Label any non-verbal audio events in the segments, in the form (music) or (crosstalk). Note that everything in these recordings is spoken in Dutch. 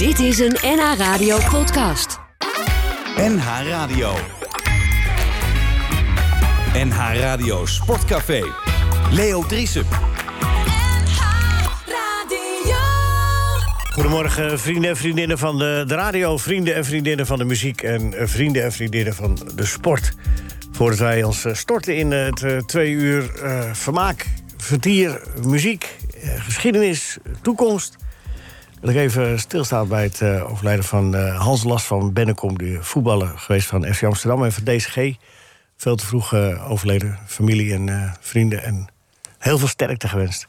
Dit is een NH Radio podcast. NH Radio. NH Radio Sportcafé. Leo Driesen. Goedemorgen, vrienden en vriendinnen van de, de radio, vrienden en vriendinnen van de muziek en eh, vrienden en vriendinnen van de sport. Voordat wij ons eh, storten in het eh, twee uur vermaak, vertier, muziek, geschiedenis, toekomst. Wil ik even stilstaan bij het eh, overlijden van eh, Hans Last van Bennekom, de voetballer geweest van FC Amsterdam en van DCG. Veel te vroeg eh, overleden, familie en vrienden en heel veel sterkte gewenst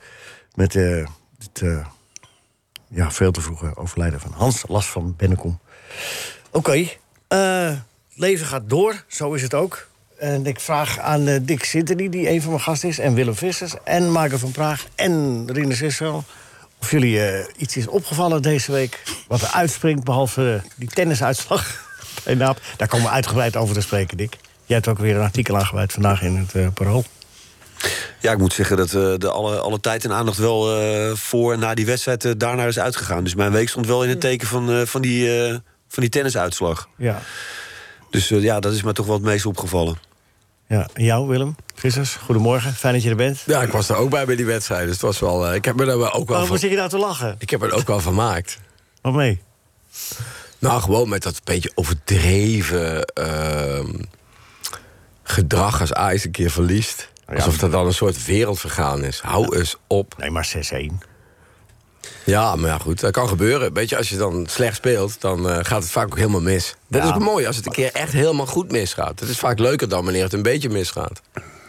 met eh, ja, veel te vroege overlijden van Hans Last van Bennekom. Oké, het leven gaat door, zo is het ook. En ik vraag aan Dick Sintony, die een van mijn gasten is... en Willem Vissers en Marco van Praag en Rinus Israël... of jullie eh, iets is opgevallen deze week wat er uitspringt... behalve die tennisuitslag (laughs) bij. Daar komen we uitgebreid over te spreken, Dick. Jij hebt ook weer een artikel aangeweid vandaag in het uh, Parool. Ja, ik moet zeggen dat eh, de alle, alle tijd en aandacht wel voor en na die wedstrijd daarnaar is uitgegaan. Dus mijn week stond wel in het teken van, van, die, van die tennisuitslag. Ja. Dus ja, dat is me toch wel het meest opgevallen. Ja. En jou, Willem Vissers, goedemorgen. Fijn dat je er bent. Ja, ik was er ook bij bij die wedstrijd. Dus het was wel. eh, ik heb me er wel ook wel Waarom van, zit je nou te lachen? ik heb er ook wel vermaakt. Wat mee? Nou, gewoon met dat beetje overdreven ehm, gedrag als Ajax een keer verliest. Alsof dat dan een soort wereldvergaan is. Hou eens op. Nee, maar 6-1. Ja, maar ja, goed, dat kan gebeuren. Weet je, als je dan slecht speelt, dan eh, gaat het vaak ook helemaal mis. Dat Ja. is ook mooi als het een keer echt helemaal goed misgaat. Het is vaak leuker dan wanneer het een beetje misgaat.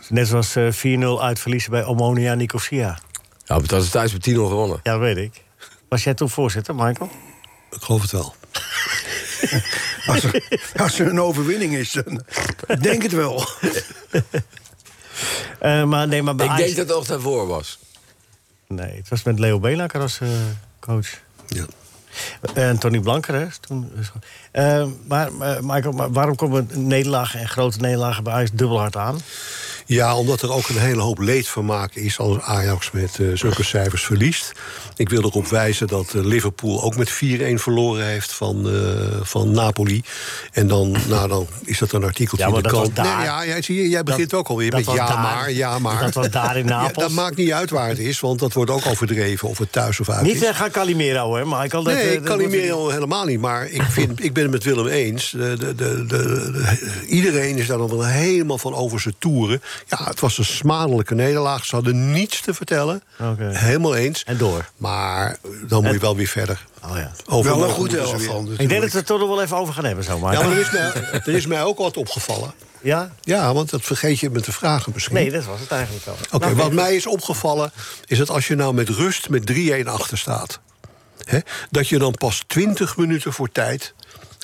Net zoals eh, 4-0 uitverliezen bij Omonia Nicosia. Ja, maar dat is thuis met 10-0 gewonnen. Ja, dat weet ik. Was jij toen voorzitter, Michael? Ik geloof het wel. (laughs) Als er, als er een overwinning is, dan ik denk het wel. (laughs) Eh, maar nee, maar bij Ik denk dat het ook daarvoor was. Nee, het was met Leo Beenakker als eh, coach. Ja. En Tony Blanker, hè? Toen, Eh, maar, eh, Michael, maar waarom komen nederlagen en grote nederlagen bij Ajax dubbel hard aan? Ja, omdat er ook een hele hoop leedvermaak is als Ajax met eh, zulke cijfers verliest. Ik wil erop wijzen dat eh, Liverpool ook met 4-1 verloren heeft van, eh, van Napoli. En dan, (clears throat) nou, dan is dat een artikeltje Ja, maar in de dat was krant. daar. Nee, ja, zie je, jij begint Dat- ook alweer met ja daar. maar, ja maar. Dat was daar in Napels. (laughs) Ja, dat maakt niet uit waar het is, want dat wordt ook overdreven of het thuis of uit Niet is. uh, gaan Calimero, hè, Michael? Dat, nee, ik dat Calimero helemaal niet. Maar ik, vind, (laughs) ik ben het met Willem eens. De, de, de, de- de- iedereen is daar dan wel helemaal van over zijn toeren. Ja, het was een smadelijke nederlaag. Ze hadden niets te vertellen. Oké. Helemaal eens. En door. Maar dan moet je wel weer verder. Oh, ja. Overmorgen Wel een goed elftal. weer- Ik denk dat we het er toch nog wel even over gaan hebben, zo, Michael. Ja, maar er is, mij, er is mij ook wat opgevallen. Ja? Ja, want dat vergeet je met de vragen misschien. Nee, dat was het eigenlijk al. Oké, Nou, wat mij is opgevallen is dat als je nou met rust met 3-1 achter staat... Hè, dat je dan pas 20 minuten voor tijd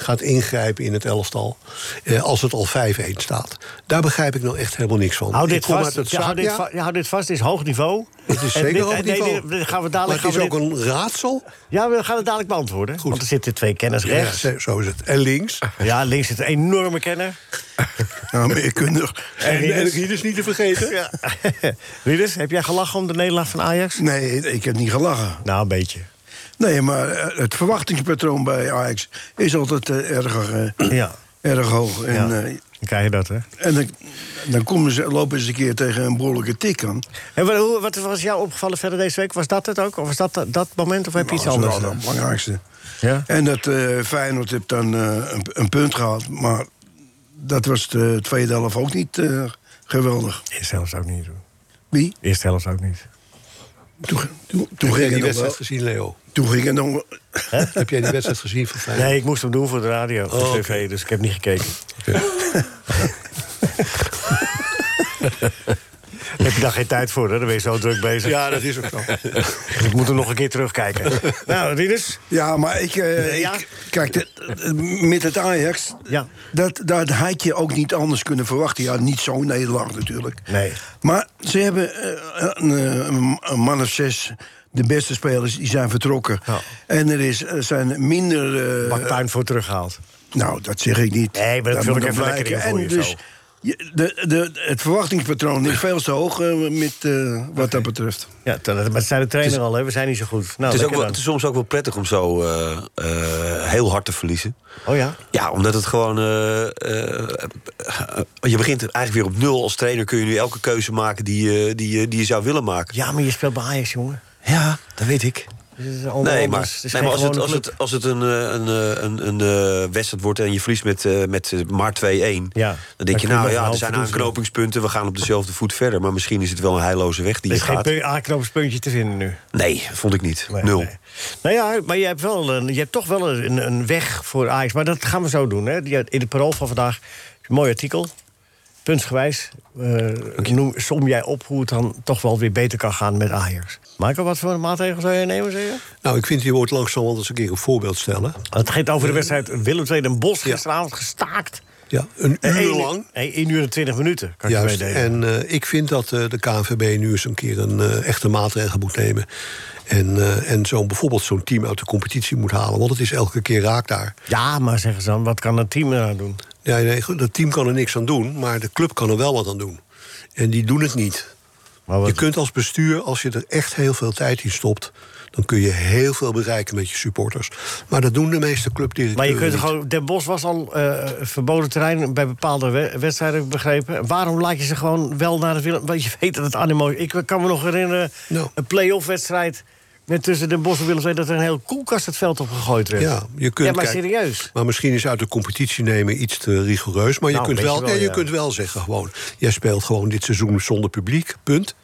gaat ingrijpen in het elftal... Eh, als het al 5-1 staat. Daar begrijp ik nou echt helemaal niks van. Hou dit, vast. uit het Ja, hou, dit zaak- va- ja, hou dit vast, het is hoog niveau. Het is En zeker dit- hoog niveau. dit gaan we maar dadelijk, het gaan is we ook een raadsel. Ja, we gaan het dadelijk beantwoorden. Want er zitten twee kenners rechts. zo- is het. En links. Ja, links zit een enorme kenner. (laughs) Ja, meerkundig. En, en Rinus. Rinus niet te vergeten. Ja. (laughs) Rinus, heb jij gelachen om de nederlaag van Ajax? Nee, ik heb niet gelachen. Nou, een beetje. Nee, maar eh, het verwachtingspatroon bij Ajax is altijd eh, erg, eh, Ja. erg hoog. En, ja. Dan krijg je dat, hè? en dan, dan komen ze, lopen ze een keer tegen een behoorlijke tik aan. En wat, wat was jou opgevallen verder deze week? Was dat het ook? Of was dat dat moment? Of heb je iets Nou, dat anders? is wel het belangrijkste. Ja? En dat eh Feyenoord heeft dan een, een punt gehad. Maar dat was de tweede helft ook niet geweldig. Eerste helft ook niet. hoor. Wie? Eerste helft ook niet. Toen, toen, toen Heb jij die wedstrijd gezien, Leo? Toen ging het nog... (laughs) Heb jij die wedstrijd gezien van Feyenoord? Nee, ik moest hem doen voor de radio, voor Oh, tv, dus ik heb niet gekeken. (laughs) (laughs) heb je daar geen tijd voor, hè? Dan ben je zo druk bezig. Ja, dat is ook zo. (laughs) Ik moet hem nog een keer terugkijken. (laughs) nou, Rinus? Ja, maar ik... eh, Ja? ik kijk, de- de- met het Ajax... Ja. Dat, dat had je ook niet anders kunnen verwachten. Ja, niet zo'n nederlaag natuurlijk. Nee. Maar ze hebben eh, een, een, een man of zes... De beste spelers die zijn vertrokken. Ja. En er is, er zijn minder... eh, Baktuin voor teruggehaald. nou, dat zeg ik niet. Nee, maar dat moet ik even lekker in voor En je dus zo. Je- De, de, het verwachtingspatroon is veel te hoog eh, met, eh, wat dat betreft. Ja, dat dat zei de trainer al, hè. we zijn niet zo goed. Nou, Het is, ook wel, het is soms ook wel prettig om zo eh, eh, heel hard te verliezen. Oh ja? Ja, omdat het gewoon. je begint eigenlijk weer op nul. Als trainer kun je nu elke keuze maken die, je- die, je- die je zou willen maken. Ja, maar je speelt bij Ajax, jongen. Ja, dat weet ik. Dus is Nee, maar, Het is nee, geen maar als, het, als, het, als het een, eh, een, eh, een, een, eh, wedstrijd wordt en je verliest met, met maar 2-1... Ja, dan denk je, nou een ja, er zijn aanknopingspunten... we gaan op dezelfde voet verder. Maar misschien is het wel een heilloze weg die Er je is geen gaat. pu- aanknopingspuntje te vinden nu. Nee, vond ik niet. Nee, Nul. nee. Nou ja, maar je hebt, wel een, je hebt toch wel een, een weg voor Ajax. Maar dat gaan we zo doen. Hè. Die- In het parool van vandaag een mooi artikel. Puntsgewijs. eh noem, som jij op hoe het dan toch wel weer beter kan gaan met Ajax. Michael, wat voor maatregelen zou je nemen, zeg je? Nou, ik vind je wordt langzaam wel eens een keer een voorbeeld stellen. Het gaat over de wedstrijd Willem II Den Bosch gisteravond gestaakt. Ja, een Eh, uur lang. Nee, 1 uur en 20 minuten, kan je Juist. meedelen. En eh, ik vind dat eh, de KNVB nu eens een keer een eh, echte maatregel moet nemen. En, eh, en zo'n bijvoorbeeld zo'n team uit de competitie moet halen. Want het is elke keer raak daar. Ja, maar zeggen ze dan, wat kan het team eraan doen? Ja, nee, dat team kan er niks aan doen, maar de club kan er wel wat aan doen. En die doen het niet. Maar wat, Je kunt als bestuur, als je er echt heel veel tijd in stopt... dan kun je heel veel bereiken met je supporters. Maar dat doen de meeste maar je clubdirecteuren kunt niet. gewoon, Den Bosch was al eh, verboden terrein bij bepaalde we- wedstrijden begrepen. Waarom laat je ze gewoon wel naar de Willem? Want je weet dat het animo. Ik kan me nog herinneren, Nou. een play-off wedstrijd met tussen Den Bosch en Willem II dat er een heel koelkast het veld op gegooid werd. Ja, je kunt ja, maar kijk- serieus. Maar misschien is uit de competitie nemen iets te rigoureus. Maar je, Nou, kunt, wel, wel, nee, je ja. kunt wel zeggen gewoon... jij speelt gewoon dit seizoen zonder publiek, punt.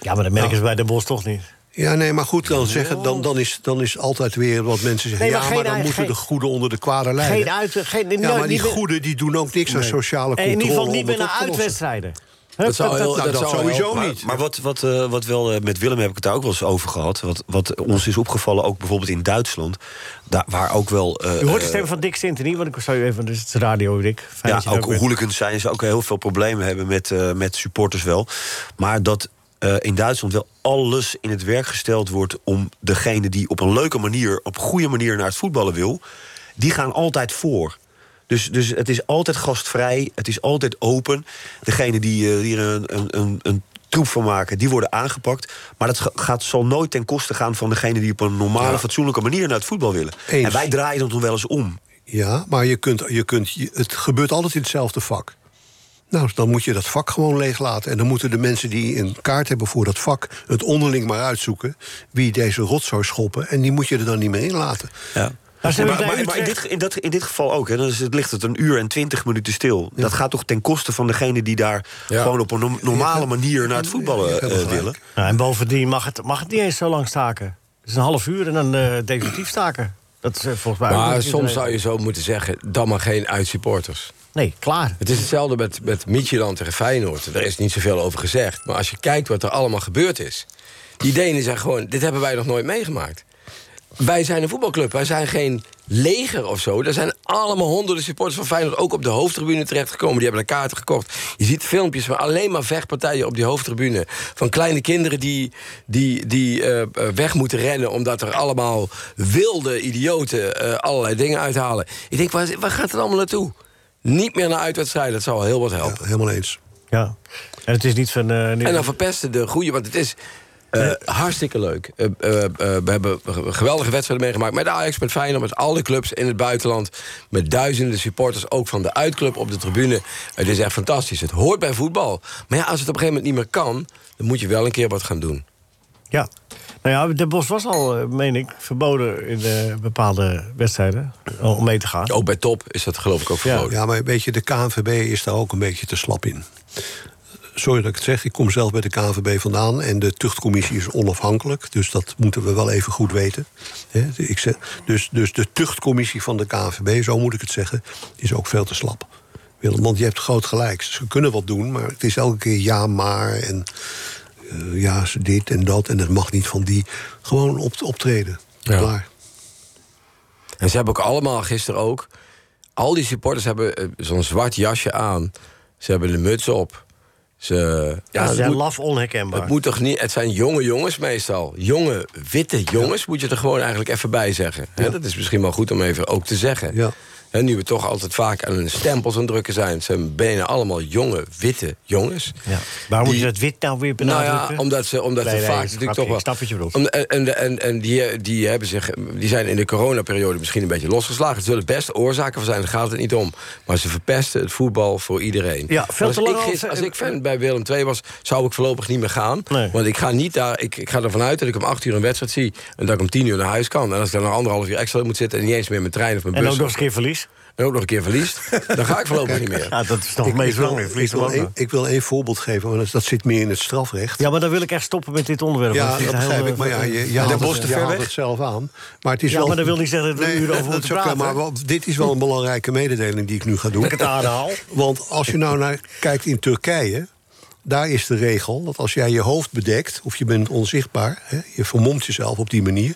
Ja, maar dat merken Nou. ze bij Den Bosch toch niet. Ja, nee, maar goed, dan, zeggen, dan, dan, is, dan is altijd weer wat mensen zeggen... Nee, maar ja, maar dan moeten de goede onder de kwade leiden. Geen uit, geen, ja, maar die goede die doen ook niks aan sociale En controle. in ieder geval niet lossen. uitwedstrijden. Dat zou heel- Nou, dat dat zou sowieso niet. Maar wat, wat, eh, wat wel eh, met Willem heb ik het daar ook wel eens over gehad. Wat, wat ons is opgevallen, ook bijvoorbeeld in Duitsland. Daar, waar ook wel. eh, U hoort de eh, stem van Dick Sintony, want ik zou u even... Dus het is radio, Dick. Fijn ja, ook hooligans zijn ze ook heel veel problemen hebben met, met supporters wel. Maar dat in Duitsland wel alles in het werk gesteld wordt om degene die op een leuke manier, op een goede manier naar het voetballen wil, die gaan altijd voor. Dus, dus het is altijd gastvrij, het is altijd open. Degene die, eh, die er een, een, een, troep van maken, die worden aangepakt. Maar dat ga- gaat, zal nooit ten koste gaan van degene die op een normale, fatsoenlijke manier naar het voetbal willen. Eens. En wij draaien dat nog wel eens om. Ja, maar je kunt, je kunt, het gebeurt altijd in hetzelfde vak. Nou, dan moet je dat vak gewoon leeglaten. En dan moeten de mensen die een kaart hebben voor dat vak... het onderling maar uitzoeken wie deze rotzooi schoppen. En die moet je er dan niet meer in laten. Ja. Ja, hebben maar, maar, maar in, dit, in, dat, in dit geval ook. Hè, dan is het, ligt het een uur en twintig minuten stil. Dat gaat toch ten koste van degene die daar Ja. gewoon op een no- normale manier naar het voetballen eh, willen. Nou, en bovendien mag het, mag het niet eens zo lang staken. Het is een half uur en dan eh, definitief staken. Dat is eh, volgens mij... Maar soms iedereen. zou je zo moeten zeggen, dan maar geen uitsupporters. Nee, klaar. Het is hetzelfde met, met Midtjylland tegen Feyenoord. Er is niet zoveel over gezegd. Maar als je kijkt wat er allemaal gebeurd is... die Denen zeggen gewoon, dit hebben wij nog nooit meegemaakt. Wij zijn een voetbalclub, wij zijn geen leger of zo. Er zijn allemaal honderden supporters van Feyenoord... ook op de hoofdtribune terechtgekomen. Die hebben de kaarten gekocht. Je ziet filmpjes van alleen maar vechtpartijen op die hoofdtribune. Van kleine kinderen die, die, die eh, eh, weg moeten rennen... omdat er allemaal wilde idioten eh, allerlei dingen uithalen. Ik denk, waar, waar gaat het allemaal naartoe? Niet meer naar uitwedstrijden, dat zou wel heel wat helpen. Ja, helemaal eens. Ja. En het is niet van... eh, nu- En dan verpesten de goede, want het is eh, hartstikke leuk. Eh, eh, we hebben geweldige wedstrijden meegemaakt met Ajax, met Feyenoord... met alle clubs in het buitenland. Met duizenden supporters, ook van de uitclub op de tribune. Het is echt fantastisch. Het hoort bij voetbal. Maar ja, als het op een gegeven moment niet meer kan... dan moet je wel een keer wat gaan doen. Ja. Nou ja, de Bos was al, meen ik, verboden in eh, bepaalde wedstrijden om mee te gaan. Ook bij top is dat geloof ik ook verboden. Ja, maar weet je, de KNVB is daar ook een beetje te slap in. Sorry dat ik het zeg, ik kom zelf bij de KNVB vandaan... en de tuchtcommissie is onafhankelijk, dus dat moeten we wel even goed weten. Ik zeg, dus, dus de tuchtcommissie van de KNVB, zo moet ik het zeggen, is ook veel te slap. Willem, Want je hebt groot gelijk. Ze kunnen wat doen, maar het is elke keer ja, maar... en eh, ja, ze dit en dat en dat mag niet van die. Gewoon op, optreden. Ja. Klaar. En ze hebben ook allemaal, gisteren ook... al die supporters hebben eh, zo'n zwart jasje aan. Ze hebben de muts op. Ze, Ja, ze zijn moet- laf onherkenbaar. Het, moet toch niet, het zijn jonge jongens meestal. Jonge, witte jongens moet je er gewoon eigenlijk even bij zeggen. Hè, dat is misschien wel goed om even ook te zeggen. Ja. En nu we toch altijd vaak aan hun stempels aan drukken zijn. Het zijn bijna allemaal jonge, witte jongens. Ja. Waarom moet je dat wit nou weer Nou benadrukken? ja, omdat ze, omdat ze vaak natuurlijk toch wel... Om- en en, en, en die, die, hebben zich, die zijn in de coronaperiode misschien een beetje losgeslagen. Het zullen best oorzaken van zijn, daar gaat het niet om. Maar ze verpesten het voetbal voor iedereen. Ja, veel als, te lang ik, als ik fan bij Willem II was, zou ik voorlopig niet meer gaan. Nee. Want ik ga, niet daar, ik, ik ga ervan uit dat ik om acht uur een wedstrijd zie... en dat ik om tien uur naar huis kan. En als ik dan nog anderhalf uur extra moet zitten... en niet eens meer mijn trein of mijn En bus... ook nog eens een keer verlies? En ook nog een keer verliest... dan ga ik voorlopig niet meer. Ja, dat is toch het Ik, meest wil, belangrijk. ik, wil één, nog. ik wil één voorbeeld geven, want dat- dat zit meer in het strafrecht. Ja, maar dan wil ik echt stoppen met dit onderwerp. Ja, dat begrijp ik. Maar ja, je, je, haalt, het, te je haalt het zelf aan. Maar, het is Ja, wel, maar dat wil niet zeggen dat we een uur over dat moeten praten. maar wel- dit is wel een belangrijke mededeling die ik nu ga doen. Ik het aanhaal. Want als je nou naar kijkt in Turkije... daar is de regel dat als jij je hoofd bedekt... of je bent onzichtbaar, hè, je vermomt jezelf op die manier...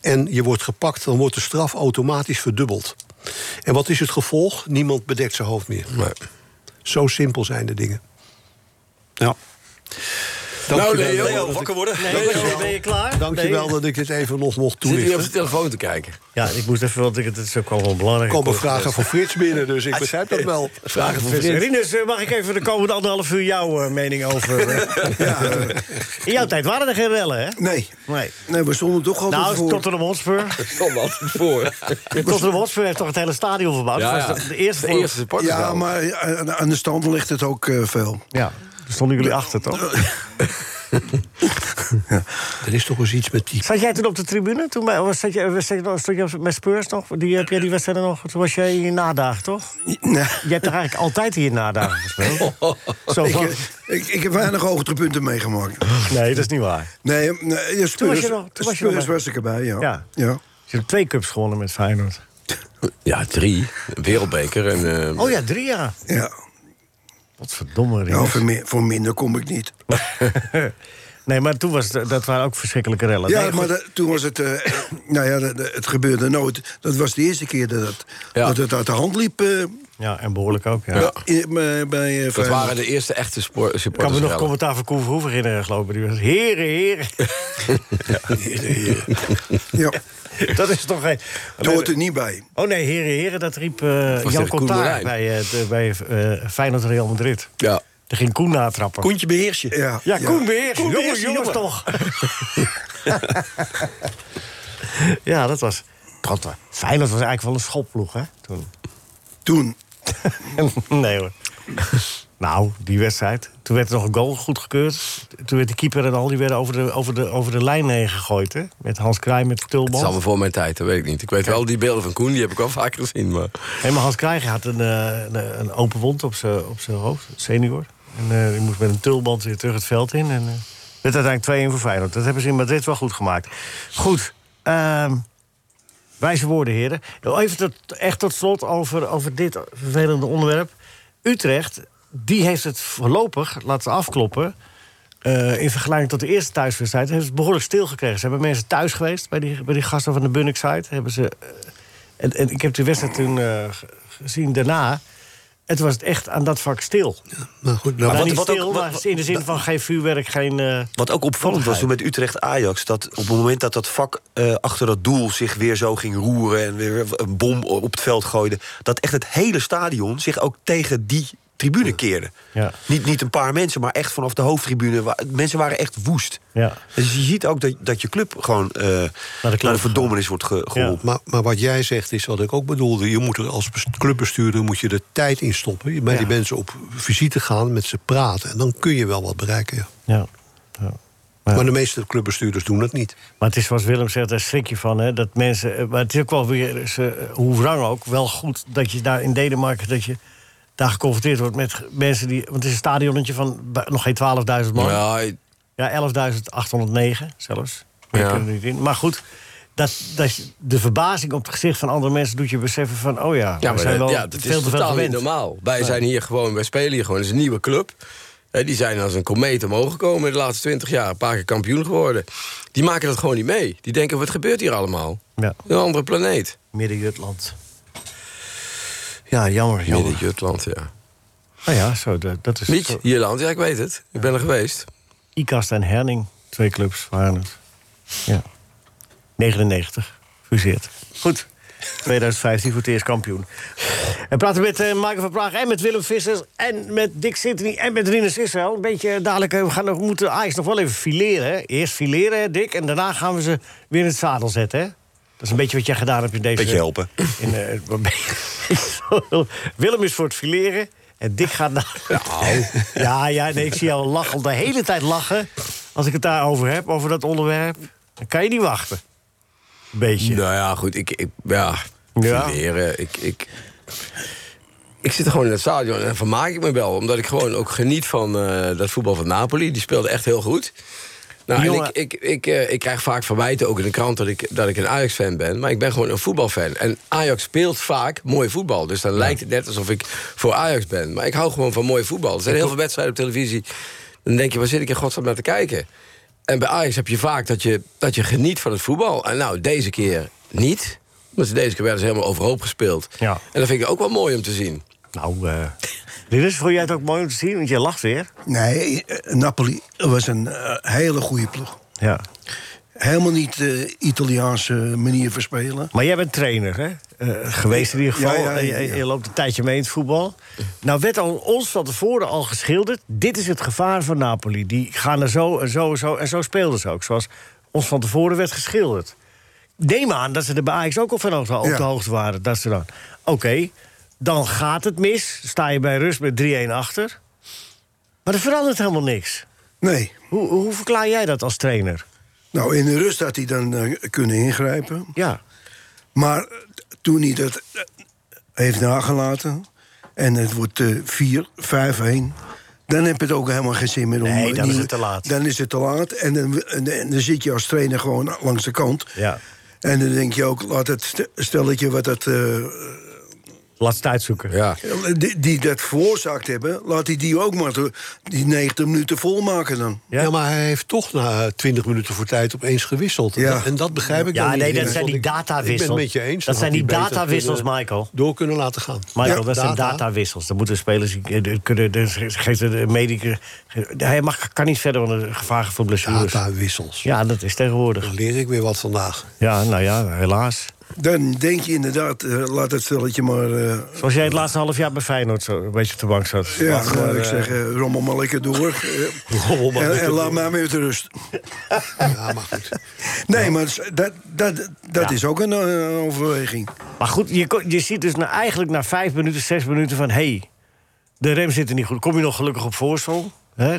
en je wordt gepakt, dan wordt de straf automatisch verdubbeld. En wat is het gevolg? Niemand bedekt zijn hoofd meer. Zo simpel zijn de dingen. Ja. Nou, Leo, dat Leo, wakker worden. Nee, ben, je, ben je klaar? Dankjewel Nee. dat ik dit even nog mocht Zit hij op toelichten. zijn telefoon te kijken? Ja, ik moest even, want ik, het is ook wel wel belangrijk. Er komen vragen voor Frits binnen, dus ik begrijp dat wel. (laughs) Vragen voor Frits. Rinus, eh, mag ik even de komende anderhalf uur jouw eh, mening over... eh, (laughs) (laughs) Ja, in jouw tijd waren er geen rellen, hè? nee. Nee. Nee, we stonden toch altijd Nou, voor... Tottenham Hotspur. Stond altijd voor. Tottenham Hotspur heeft toch het hele stadion verbouwd? Ja, Dat ja. was de, de eerste. de voor- eerste supporters Ja, maar aan- de stand ligt het ook veel. Ja, stonden jullie achter, toch? (laughs) Er is toch eens iets met die... Zat jij toen op de tribune? Toen was, zat je, je, stond je met Spurs nog? Die, heb jij die wedstrijden nog? Toen was jij hier nadagen, toch? Nee. Je hebt toch eigenlijk altijd hier nadagen gespeeld? (laughs) Zo Ik, van, eh, ik, ik heb weinig hoogtepunten meegemaakt. nee, dat is niet waar. Nee, nee ja, Spurs, Toen was je nog- toen was je Spurs was ik erbij, ja. Ja. ja. Je hebt twee cups gewonnen met Feyenoord. Ja, drie. Wereldbeker. En, eh, Oh ja, drie jaar. ja. Wat verdomme. Nou, voor, minder kom ik niet. (laughs) Nee, maar toen was het, dat waren ook verschrikkelijke rellen. Ja, Nee, maar dat- toen was het... eh, nou ja, dat- het gebeurde nooit. Dat was de eerste keer dat het, Ja. dat het uit de hand liep eh, Ja, en behoorlijk ook, ja. Ja. in- bij, bij dat waren de eerste echte spoor- Ik kan me supporters. nog commentaar van Koen Verhoeven herinneren, geloof ik. Die was, heren, heren. Ja, (laughs) (laughs) Dat is toch geen... het hoort er niet bij. Oh nee, heren, heren, dat riep eh, Jan Marijn? bij, eh, de, bij eh, Feyenoord Real Madrid. Ja. Daar ging Koen natrappen. Koentje beheers je. Ja, Ja, Koen beheers. Koen Jongens, beheers je, jongens jongen. toch. (laughs) ja, dat was... God, Feyenoord was eigenlijk wel een schopploeg, hè? Toen. Toen. (laughs) nee hoor. Nou, die wedstrijd. Toen werd er nog een goal goedgekeurd. Toen werd de keeper en al die werden over de, over de, over de lijn heen gegooid. Hè? Met Hans Kraai met de Het is allemaal voor mijn tijd, dat weet ik niet. Ik weet wel die beelden van Koen, die heb ik wel vaker gezien. Maar... Nee, maar Hans Kraai had een, eh, een, een open wond op zijn op zijn hoofd, senior. En eh, die moest met een tulband weer terug het veld in. En eh werd uiteindelijk 2-1 voor Feyenoord. Dat hebben ze in Madrid wel goed gemaakt. Goed. ehm wijze woorden, heren. Nou, Even tot, echt tot slot over, over dit vervelende onderwerp. Utrecht, die heeft het voorlopig laten afkloppen... eh, in vergelijking tot de eerste thuiswedstrijd... heeft het behoorlijk stilgekregen. Ze hebben mensen thuis geweest bij die, bij die gasten van de Bunnik site. Hebben ze, eh, en, en ik heb de wedstrijd toen eh, ge- gezien daarna... Het was echt aan dat vak stil. Nou goed, nou, wat- niet wat ook- stil, wat- maar in de zin van geen vuurwerk, geen... Wat ook opvallend was toen met Utrecht-Ajax... dat op het moment dat dat vak achter dat doel zich weer zo ging roeren... en weer een bom op het veld gooide... dat echt het hele stadion zich ook tegen die tribune keerde. Ja. Niet, niet een paar mensen, maar echt vanaf de hoofdtribune. Mensen waren echt woest. ja. Dus je ziet ook dat, dat je club gewoon eh, naar, de club verdommenis wordt ge- geholpen. Maar, maar wat jij zegt is wat ik ook bedoelde. Je moet er als bes- clubbestuurder moet je er tijd in stoppen. Je bij Ja. die mensen op visite gaan, met ze praten. En dan kun je wel wat bereiken. Ja. ja. Maar de meeste clubbestuurders doen dat niet. Maar het is zoals Willem zegt, daar schrik je van. Hè, dat mensen, eh, maar het is ook wel weer, ze, hoe wrang ook, wel goed dat je daar in Denemarken... dat je daar geconfronteerd wordt met mensen die... want het is een stadionnetje van nog geen 12.000 man. Ja, Ja, 11.809 zelfs. Ja. kunnen er niet in. Maar goed, dat, dat, je- de verbazing op het gezicht van andere mensen... doet je beseffen van, oh ja, ja, we zijn dat, wel ja, dat veel is te veel totaal niet gewend. normaal. Wij zijn hier gewoon, wij spelen hier gewoon. Het is een nieuwe club. Hè, die zijn als een komeet omhoog gekomen in de laatste twintig jaar. Een paar keer kampioen geworden. Die maken dat gewoon niet mee. Die denken, wat gebeurt hier allemaal? Ja, Een andere planeet. Midden-Jutland. Ja, jammer, jammer. Midden Jutland, ja. Nou ja, zo, dat, dat is... Niet zo- Ierland, ja, ik weet het. Ik ben er geweest. Ikast en Herning, twee clubs waren het. Ja. 99, fuseerd. Goed. 2015 voor het eerst kampioen. We praten met eh Michael van Praag en met Willem Vissers... en met Dick Sintony en met Rinus Israël. Een beetje dadelijk, eh, we gaan nog, moeten Ajax nog wel even fileren. Hè? Eerst fileren, hè, Dick, en daarna gaan we ze weer in het zadel zetten. Hè? Dat is een beetje wat jij gedaan hebt in deze... Beetje helpen. In, (laughs) je- Willem is voor het fileren en Dick gaat naar... Ja, ja, nee, ik zie jou lachen, de hele tijd lachen... als ik het daarover heb, over dat onderwerp. Dan kan je niet wachten. Beetje. Nou ja, goed, ik... ik ja, Ja. fileren, ik... ik ik zit gewoon in het stadion en vermaak ik me wel. Omdat ik gewoon ook geniet van eh, dat voetbal van Napoli. Die speelde echt heel goed. Nou, jongen- ik, ik, ik, eh, ik krijg vaak verwijten, ook in de krant, dat ik, dat ik een Ajax-fan ben. Maar ik ben gewoon een voetbalfan. En Ajax speelt vaak mooi voetbal. Dus dan lijkt het net alsof ik voor Ajax ben. Maar ik hou gewoon van mooi voetbal. Er zijn heel veel wedstrijden op televisie. Dan denk je, waar zit ik in godsnaam naar te kijken? En bij Ajax heb je vaak dat je, dat je geniet van het voetbal. En nou, deze keer niet. Want deze keer werden ze helemaal overhoop gespeeld. Ja. En dat vind ik ook wel mooi om te zien. Nou, eh Rinus, vond jij het ook mooi om te zien? Want je lacht weer. Nee, eh, Napoli was een eh, hele goede ploeg. Ja. Helemaal niet de Italiaanse manier van spelen. Maar jij bent trainer, hè? Geweest in ieder geval. Ja, ja, je, loopt een tijdje mee in het voetbal. Nou werd al, ons van tevoren al geschilderd... dit is het gevaar van Napoli. Die gaan er zo en zo en zo. En zo speelden ze ook, zoals ons van tevoren werd geschilderd. Neem aan dat ze er bij Ajax ook al van op de hoogte waren. Dat ze dan... Oké, dan gaat het mis. Sta je bij rust met 3-1 achter. Maar er verandert helemaal niks. Nee. Hoe, hoe verklaar jij dat als trainer? Nou, in de rust had hij dan eh, kunnen ingrijpen. Ja, Maar eh, toen hij dat eh, heeft nagelaten... en het wordt eh 4, 5, 1... dan heb je het ook helemaal geen zin meer om... Nee, dan is het te laat. Dan is het te laat en dan, en, en dan zit je als trainer gewoon langs de kant. ja. En dan denk je ook, laat het st- stelletje wat dat... eh, Laat het uitzoeken. Ja. die, die dat veroorzaakt hebben... laat hij die ook maar die 90 minuten volmaken dan. Ja? Ja? maar hij heeft toch na 20 minuten voor tijd opeens gewisseld. Ja. En dat begrijp ik Ja, dan niet. nee, dat zijn die ik- Ik datawissels. ben het met je eens. Dat zijn die datawissels, kunnen- Michael. Door kunnen laten gaan. Michael, Ja, dat zijn data. datawissels. Dan moeten spelers eh, kunnen. Geeft de medicus. Hij mag, kan niet verder van de gevaar voor blessures. Datawissels. Ja, dat is tegenwoordig. Dan leer ik weer wat vandaag. Ja, nou ja, helaas. Dan denk je inderdaad, eh, laat het stelletje maar... eh, Zoals jij het laatste half jaar bij Feyenoord zo een beetje op de bank zat. ja, Wacht maar, nou, ik eh, zeg, rommel maar lekker door. (laughs) Rommel maar en, laat mij met rust. (laughs) Ja, maar goed. Nee, maar dat, dat, dat Ja. is ook een overweging. Maar goed, je, je ziet dus na, eigenlijk na vijf minuten, zes minuten van... hé, hey, de rem zit er niet goed. Kom je nog gelukkig op voorsprong?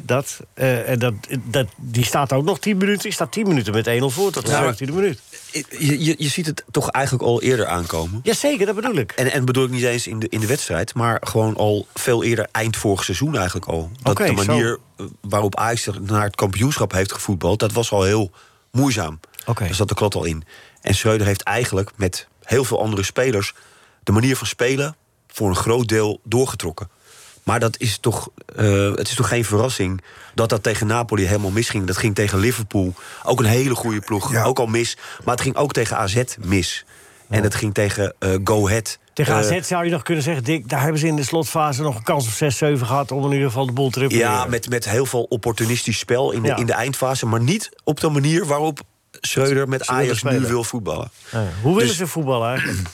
Dat, eh, en dat, dat, die staat ook nog tien minuten. Die staat tien minuten met 1-0 voor tot de Ja. 17e minuut. Je, je, je ziet het toch eigenlijk al eerder aankomen. Jazeker, dat bedoel ik. En, en bedoel ik niet eens in de, in de wedstrijd, maar gewoon al veel eerder eind vorig seizoen eigenlijk al. Dat de manier eh, waarop Ajax naar het kampioenschap heeft gevoetbald, dat was al heel moeizaam. Oké. Daar zat de klot al in. En Schreuder heeft eigenlijk met heel veel andere spelers de manier van spelen voor een groot deel doorgetrokken. Maar dat is toch, eh, het is toch geen verrassing dat dat tegen Napoli helemaal misging. Dat ging tegen Liverpool, ook een hele goede ploeg, Ja. ook al mis. Maar het ging ook tegen AZ mis. En het ging tegen eh Go Ahead. Tegen eh, AZ zou je nog kunnen zeggen... Dick, daar hebben ze in de slotfase nog een kans op 6, 7 gehad... om in ieder geval de boel te repareren. Ja, met, met heel veel opportunistisch spel in de, Ja. in de eindfase. Maar niet op de manier waarop Schreuder met Ajax nu wil voetballen. Ja. Hoe willen Dus- ze voetballen eigenlijk?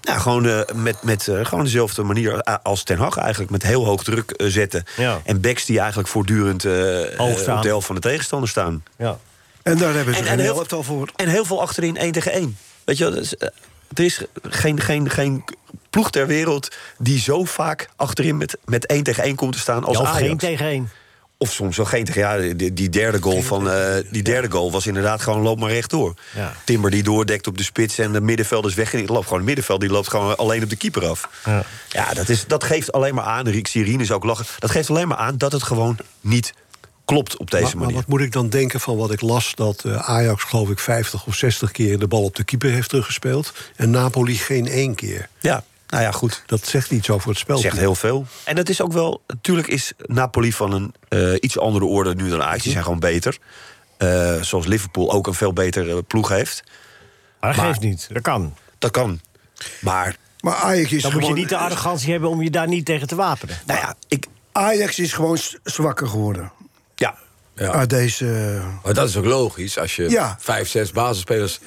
Ja, (laughs) gewoon eh, met, met eh, gewoon dezelfde manier als Ten Hag eigenlijk. Met heel hoog druk eh, zetten. Ja. En backs die eigenlijk voortdurend op de helft van de tegenstander staan. Ja. En daar hebben ze En- geen en heel- elftal voor. En heel veel achterin één tegen één. Weet je, wel, dus, er is geen, geen, geen ploeg ter wereld die zo vaak achterin met, met één tegen één komt te staan als Ja, of Ajax. geen tegen één. Of soms wel geen. Ja, die, die derde goal van eh, die derde goal was inderdaad gewoon loop maar rechtdoor. Ja. Timber die doordekt op de spits en de middenvelders weg. En die loopt gewoon het middenveld, die loopt gewoon alleen op de keeper af. Ja. Ja, dat, is, dat geeft alleen maar aan. Riek Sirine is ook lachen. Dat geeft alleen maar aan dat het gewoon niet klopt op deze Maar, maar manier. wat moet ik dan denken van wat ik las... dat eh, Ajax geloof ik 50 of 60 keer de bal op de keeper heeft teruggespeeld... en Napoli geen één keer. Ja, nou ja, goed. Dat zegt iets over het spel. Zegt heel veel. En dat is ook wel. Natuurlijk is Napoli van een eh, iets andere orde nu dan Ajax. Die zijn gewoon beter. Eh, zoals Liverpool ook een veel betere ploeg heeft. Maar dat Maar- geeft niet. Dat kan. Dat kan. Maar, Maar Ajax is Dan moet je niet de arrogantie hebben om je daar niet tegen te wapenen. nou ja, ik. Ajax is gewoon zwakker geworden. Ja, Ja. Uit deze... eh, Maar dat is ook logisch als je Ja. vijf, zes basisspelers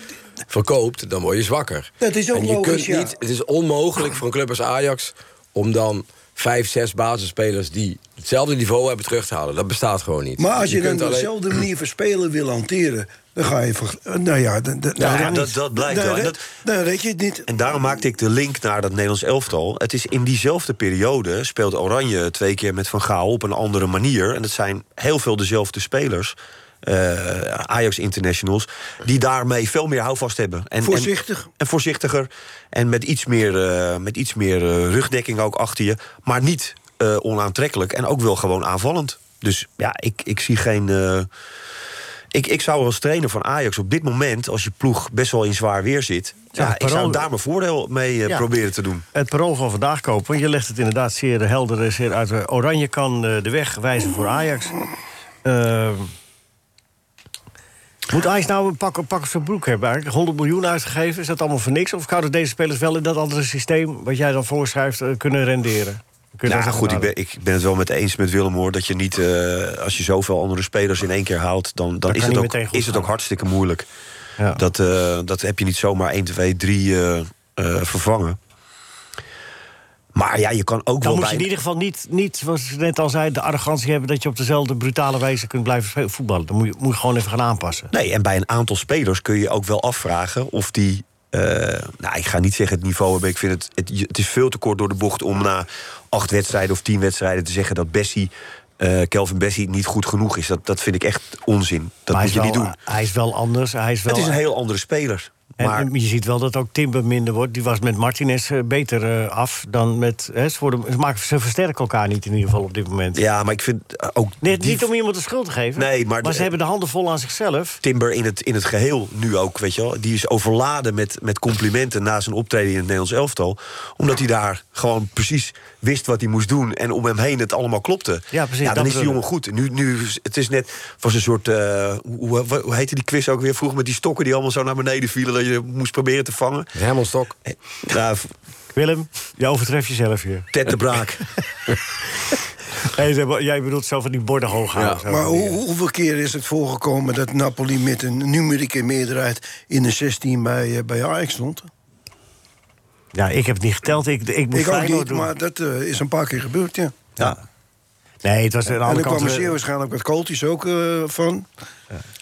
verkoopt, dan word je zwakker. Dat is ook en je logisch, kunt ja. niet, Het is onmogelijk voor een club als Ajax om dan vijf, zes basisspelers die hetzelfde niveau hebben terug te halen. Dat bestaat gewoon niet. Maar als je, dan alleen- dezelfde manier van spelen wil hanteren... dan ga je... Voor, nou ja, dan, dan, Ja, dan, dat, dat blijkt dan, wel. En, dat, dan red je het niet. en daarom maakte ik de link naar dat Nederlands elftal. Het is in diezelfde periode speelt Oranje twee keer met Van Gaal op een andere manier. En het zijn heel veel dezelfde spelers. Eh, Ajax Internationals, die daarmee veel meer houvast hebben. En, Voorzichtig. En, en voorzichtiger. En met iets meer, eh, met iets meer eh, rugdekking ook achter je. Maar niet onaantrekkelijk. En ook wel gewoon aanvallend. Dus ja, ik, ik zie geen. ik, ik zou als trainer van Ajax op dit moment, als je ploeg best wel in zwaar weer zit. Ja, ik zou daar mijn voordeel mee Ja. proberen te doen. Het parool van vandaag kopen. Want je legt het inderdaad zeer helder zeer uit. Oranje kan de weg wijzen voor Ajax. Moet Ajax nou een pak, een pak op zijn broek hebben? Eigenlijk 100 miljoen uitgegeven, is dat allemaal voor niks? Of zouden deze spelers wel in dat andere systeem... wat jij dan voorschrijft, eh, kunnen renderen? Je Nou goed, ik even ben, ik ben het wel met eens met Willem hoor. Dat je niet, eh, als je zoveel andere spelers in één keer haalt, dan, dan is, het ook, is het ook hartstikke moeilijk. Ja. Dat, eh, dat heb je niet zomaar 1, 2, 3 eh, eh, vervangen. Maar ja, je kan ook Dan wel moet bij... je in ieder geval niet, niet, zoals je net al zei... de arrogantie hebben dat je op dezelfde brutale wijze kunt blijven voetballen. Dan moet je, moet je gewoon even gaan aanpassen. Nee, en bij een aantal spelers kun je ook wel afvragen of die. eh, nou, ik ga niet zeggen het niveau hebben. Ik vind het, het. Het is veel te kort door de bocht om na acht wedstrijden of tien wedstrijden te zeggen dat Bessie. eh, Kelvin Bessie niet goed genoeg is. Dat, dat vind ik echt onzin. Dat maar moet je niet doen. Hij is wel anders. Hij is wel, Het is een heel andere speler. En Maar je ziet wel dat ook Timber minder wordt. Die was met Martinez eh, beter eh, af dan met. Hè, ze, worden, ze, maken, ze versterken elkaar niet in ieder geval op dit moment. ja, maar ik vind eh, ook. Nee, die niet om iemand de schuld te geven. Nee, maar de- ze hebben de handen vol aan zichzelf. Timber in het, in het geheel nu ook, weet je wel. Die is overladen met, met complimenten na zijn optreden in het Nederlands elftal. Omdat hij daar gewoon precies wist wat hij moest doen. En om hem heen het allemaal klopte. Ja, precies, Ja, dan is die jongen goed. Nu, nu, het is net was een soort. hoe, hoe, hoe heette die quiz ook weer vroeger met die stokken die allemaal zo naar beneden vielen. Je moest proberen te vangen. Herman Stok. Nou, Willem, je overtreft jezelf hier. Ted de Braak. (laughs) Hey, jij bedoelt zo van die borden hoog houden. zo Maar hoe, eh, hoeveel keer is het voorgekomen dat Napoli met een numerieke meerderheid in de 16 bij, eh, bij Ajax stond? Ja, ik heb het niet geteld. Ik, ik moet Ik ook niet, doen. maar dat eh, is een paar keer gebeurd, ja. Ja. Nee, het was aan de En andere daar kant... kwamen eh, zeer waarschijnlijk wat kooltjes ook eh, van.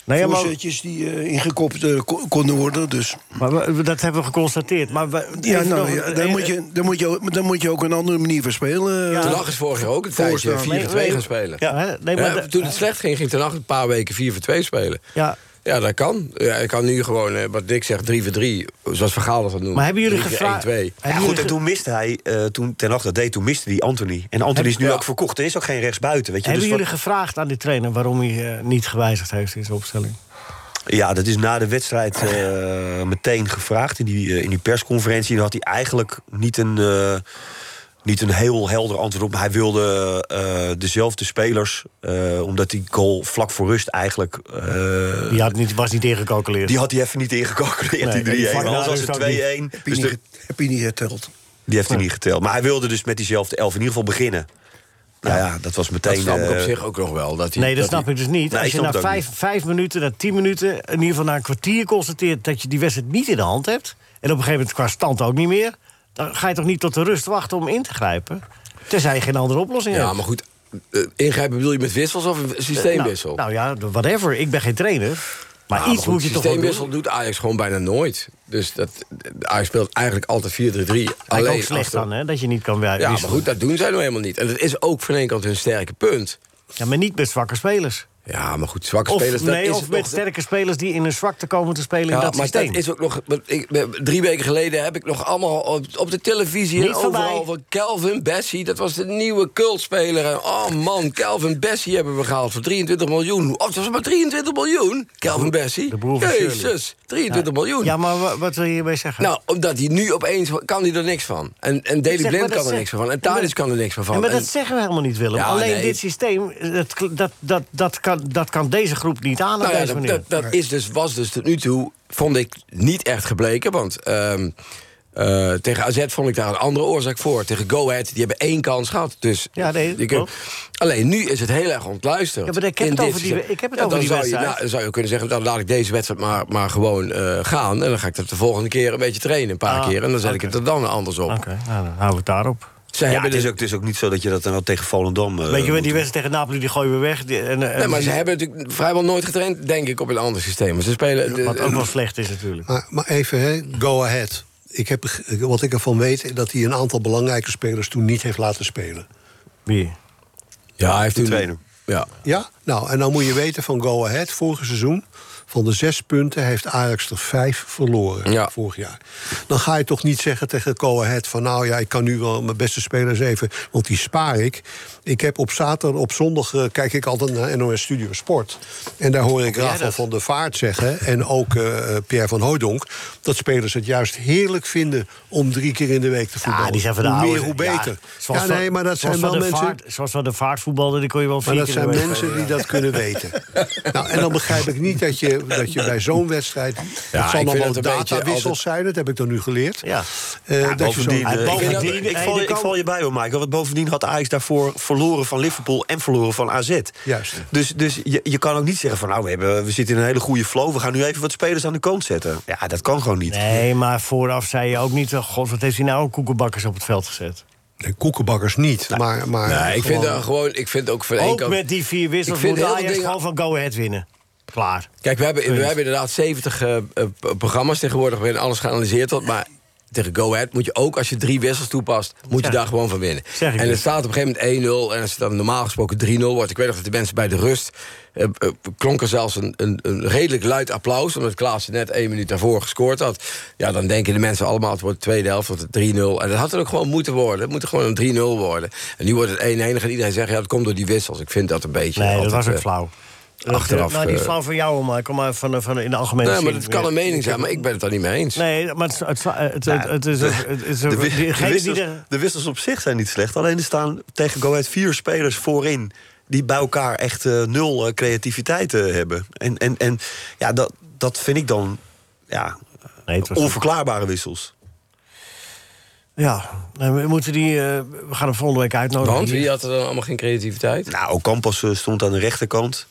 Nee, ja, maar, Voorzetjes die eh, ingekopt eh, ko- konden worden, dus... maar we- dat hebben we geconstateerd. Maar we, Ja, nou, ja, moet je, dan, moet je, ook- dan moet je ook een andere manier van spelen. Ja. eh. Ten Hag is vorig jaar ook een tijdje Voorstaan. 4 voor 2 gaan spelen. Ja, nee, maar Ja, toen het slecht ging, ging Ten Hag een paar weken 4 voor 2 spelen. ja, Ja, dat kan. Ja, ik kan nu gewoon, eh, wat Dick zegt, 3 voor 3. Zoals Vergaal dat noemt. maar hebben jullie gevraagd... 1-2. Ja, goed, en toen miste hij, eh, toen Ten Hag dat deed, toen miste hij Anthony. En Anthony is nu Ja. ook verkocht. Er is ook geen rechtsbuiten, weet je. Hebben Dus jullie wat- gevraagd aan die trainer waarom hij eh, niet gewijzigd heeft in zijn opstelling? Ja, dat is na de wedstrijd eh, meteen gevraagd in die, in die persconferentie. En had hij eigenlijk niet een, eh, niet een heel helder antwoord op. Hij wilde eh, dezelfde spelers, eh, omdat die goal vlak voor rust eigenlijk... eh, Die had niet, was niet ingecalculeerd. die had hij even niet ingecalculeerd, Nee, die 3-1. die vlak na Anders was rust het ook niet. 2-1. heb, je Dus de- heb je niet geteld. die heeft hij niet geteld. Maar hij wilde dus met diezelfde elf in ieder geval beginnen. Nou ja, dat was meteen... Dat snap ik op zich ook nog wel. Dat hij, Nee, dat, dat snap hij- ik dus niet. Nee, Als je na vijf, vijf minuten, na tien minuten... in ieder geval na een kwartier constateert... dat je die wedstrijd niet in de hand hebt... en op een gegeven moment qua stand ook niet meer... dan ga je toch niet tot de rust wachten om in te grijpen? Tenzij je geen andere oplossing Ja, hebt. maar goed. eh, ingrijpen bedoel je met wissels of een systeemwissel? Nou, nou ja, whatever. Ik ben geen trainer. Maar Ja, iets goed, moet je toch systeemwissel doet Ajax gewoon bijna nooit. Dus dat, Ajax speelt eigenlijk altijd 4-3-3. Lijkt Alleen ook slecht dan, hè, dat je niet kan wi- Ja, maar goed, dat doen zij nou helemaal niet. En dat is ook van één kant hun sterke punt. Ja, maar niet met zwakke spelers. Ja, maar goed, zwakke Of, spelers... dat nee, is of met nog- sterke spelers die in een zwakte komen te spelen in Ja, dat maar systeem. dat is ook nog. Ik, drie weken geleden heb ik nog allemaal op, op de televisie Niet en overal van Calvin Bessie. Dat was de nieuwe cultspeler. En oh man, Calvin Bessie hebben we gehaald voor 23 miljoen. Oh, dat was maar 23 miljoen. Calvin Bessie. de broer van Shirley. Jezus, 23 miljoen. Ja, maar wa- wat wil je hiermee zeggen? Nou, omdat hij nu opeens kan hij er niks van. En, en Daily Zeg, maar Blind dat kan er niks van. En Tadic kan er niks van. Ja, maar En- dat zeggen we helemaal niet, Willem. Ja, Alleen nee. dit systeem, dat, dat, dat, dat, kan, dat kan deze groep niet aan op Nou ja, deze dat, manier. dat, dat is dus, was dus tot nu toe, vond ik, niet echt gebleken. Want ehm, Eh, tegen AZ vond ik daar een andere oorzaak voor. Tegen Go Ahead, die hebben één kans gehad. Dus Ja, nee, je kunt- klopt. Alleen nu is het heel erg ontluisterd. Ja, maar ik heb het over dit die- systeem. ik heb het Ja, over dan die zou je, wedstrijd. nou, dan zou je kunnen zeggen, dan laat ik deze wedstrijd maar, maar gewoon eh, gaan. En dan ga ik dat de volgende keer een beetje trainen, een paar Ah, keer. En dan zet ik het er dan anders op. Oké, nou, dan houden we het daarop. Zij Ja, hebben het, is dus- ook, het is ook niet zo dat je dat dan wel tegen Volendam... eh, Weet je, die wedstrijd tegen Napoli, die gooien we weg. Die, en, en- Nee, maar ze hebben natuurlijk vrijwel nooit getraind, denk ik, op een ander systeem. Ze spelen... de- Wat ook wel slecht is natuurlijk. Maar, maar even, hè, go ahead. Ik heb, beg- wat ik ervan weet, dat hij een aantal belangrijke spelers toen niet heeft laten spelen. Wie? ja, hij heeft De trainer. Ja. Ja, nou, en dan moet je weten van Go Ahead, vorig seizoen... van de zes punten heeft Ajax er vijf verloren Ja. vorig jaar. Dan ga je toch niet zeggen tegen Go Ahead van... nou ja, ik kan nu wel mijn beste spelers even, want die spaar ik. Ik heb op zaterdag, op zondag eh, kijk ik altijd naar NOS Studio Sport. En daar hoor ik Rafael dat? van der Vaart zeggen... en ook eh, Pierre van Hooydonk... dat spelers het juist heerlijk vinden om drie keer in de week te voetballen. Ja, die zijn van de hoe meer, hoe beter. Ja, nee, maar dat zijn wel mensen... Vaart- zoals van de vaartvoetballen, die kon je wel Maar vier dat keer in zijn de week mensen die dat kunnen (laughs) weten. nou, en dan begrijp ik niet dat je, dat je bij zo'n wedstrijd... Ja, het zal nog wel een datawissels altijd- zijn, dat heb ik dan nu geleerd. Ja. Eh, Ja, dat je bovendien, zo, Hij- bovendien- ik, val, ik val je bij hoor, Michael. Want bovendien had Ajax daarvoor verloren van Liverpool en verloren van AZ. Juist. Dus, dus je, je kan ook niet zeggen van nou, we, hebben, we zitten in een hele goede flow. We gaan nu even wat spelers aan de kant zetten. Ja, dat kan gewoon niet. Nee, maar vooraf zei je ook niet... oh, God, wat heeft hij nou koekenbakkers op het veld gezet? Nee, koekenbakkers niet, maar... maar Nee, ik vind, gewoon- dat gewoon, ik vind ook van één Ook kant... met die vier wissels moet Ajax dingen- gewoon van Go Ahead winnen. Klaar. Kijk, we hebben, we hebben inderdaad 70 eh, eh, programma's tegenwoordig... waarin alles geanalyseerd wordt, maar... Tegen Go Ahead moet je ook, als je drie wissels toepast... moet je Zeg. daar gewoon van winnen. En het staat op een gegeven moment 1-0... en als het dan normaal gesproken 3-0 wordt... ik weet nog dat de mensen bij de rust... eh, klonk er zelfs een, een, een redelijk luid applaus... omdat Klaassen net één minuut daarvoor gescoord had. Ja, dan denken de mensen allemaal... het wordt de tweede helft, wordt het 3-0. En dat had er ook gewoon moeten worden. Het moet er gewoon een 3-0 worden. En nu wordt het 1-1 en iedereen zegt... ja, dat komt door die wissels. Ik vind dat een beetje... Nee, dat was ook eh, flauw. achteraf, Nou, die is flauw van jou, maar kom maar van, van in de algemene Nee, maar dat kan een mening zijn, maar ik ben het daar niet mee eens. Nee, maar het, het, het, het, het is... Het is De, wissels, de wissels op zich zijn niet slecht. Alleen er staan tegen Go Ahead vier spelers voorin... die bij elkaar echt eh, nul eh, creativiteit eh, hebben. En, en, en ja, dat, dat vind ik dan ja, Nee, het was onverklaarbare wissels. Ja, we moeten die... eh, we gaan hem volgende week uitnodigen. Want wie had er dan allemaal geen creativiteit? Nou, Ocampos stond aan de rechterkant.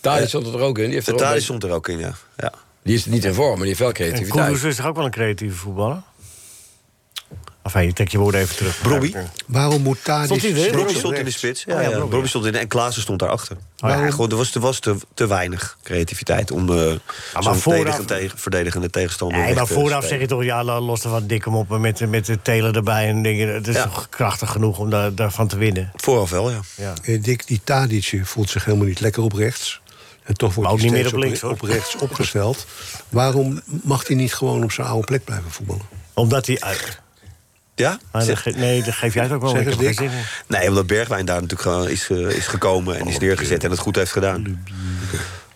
Daar stond er ook in. Die, heeft er ook stond er ook in, ja. ja. die is niet in vorm, maar die heeft wel En creativiteit. Kudus is toch ook wel een creatieve voetballer? Enfin, je trek je woorden even terug. Brobby? Waarom moet Tadic... Stond er? op stond in de spits. Oh Ja, ja, ja, Brobby. Brobby stond in en Klaassen stond daarachter. ja. Ja, gewoon, er was, er was te, te weinig creativiteit om uh, maar zo'n vooraf- tegen, verdedigende tegenstander Nee, maar vooraf zeg je toch, ja, los ervan dik hem op met, met de telen erbij en dingen. Het is Ja. toch krachtig genoeg om daar, daarvan te winnen. Vooraf wel, ja. Ja. Eh, Dick, die Tadic voelt zich helemaal niet lekker op rechts. En toch wordt Maar ook hij niet steeds meer op links, hoor. op rechts opgesteld. Waarom mag hij niet gewoon op zijn oude plek blijven voetballen? Omdat hij... uit- Ja? Maar Zeg- dat ge- nee, dat geef jij het ook wel. Zeg Ik heb eens, geen Dick. zin in. Nee, omdat Bergwijn daar natuurlijk gewoon is, eh, is gekomen en is neergezet en het goed heeft gedaan.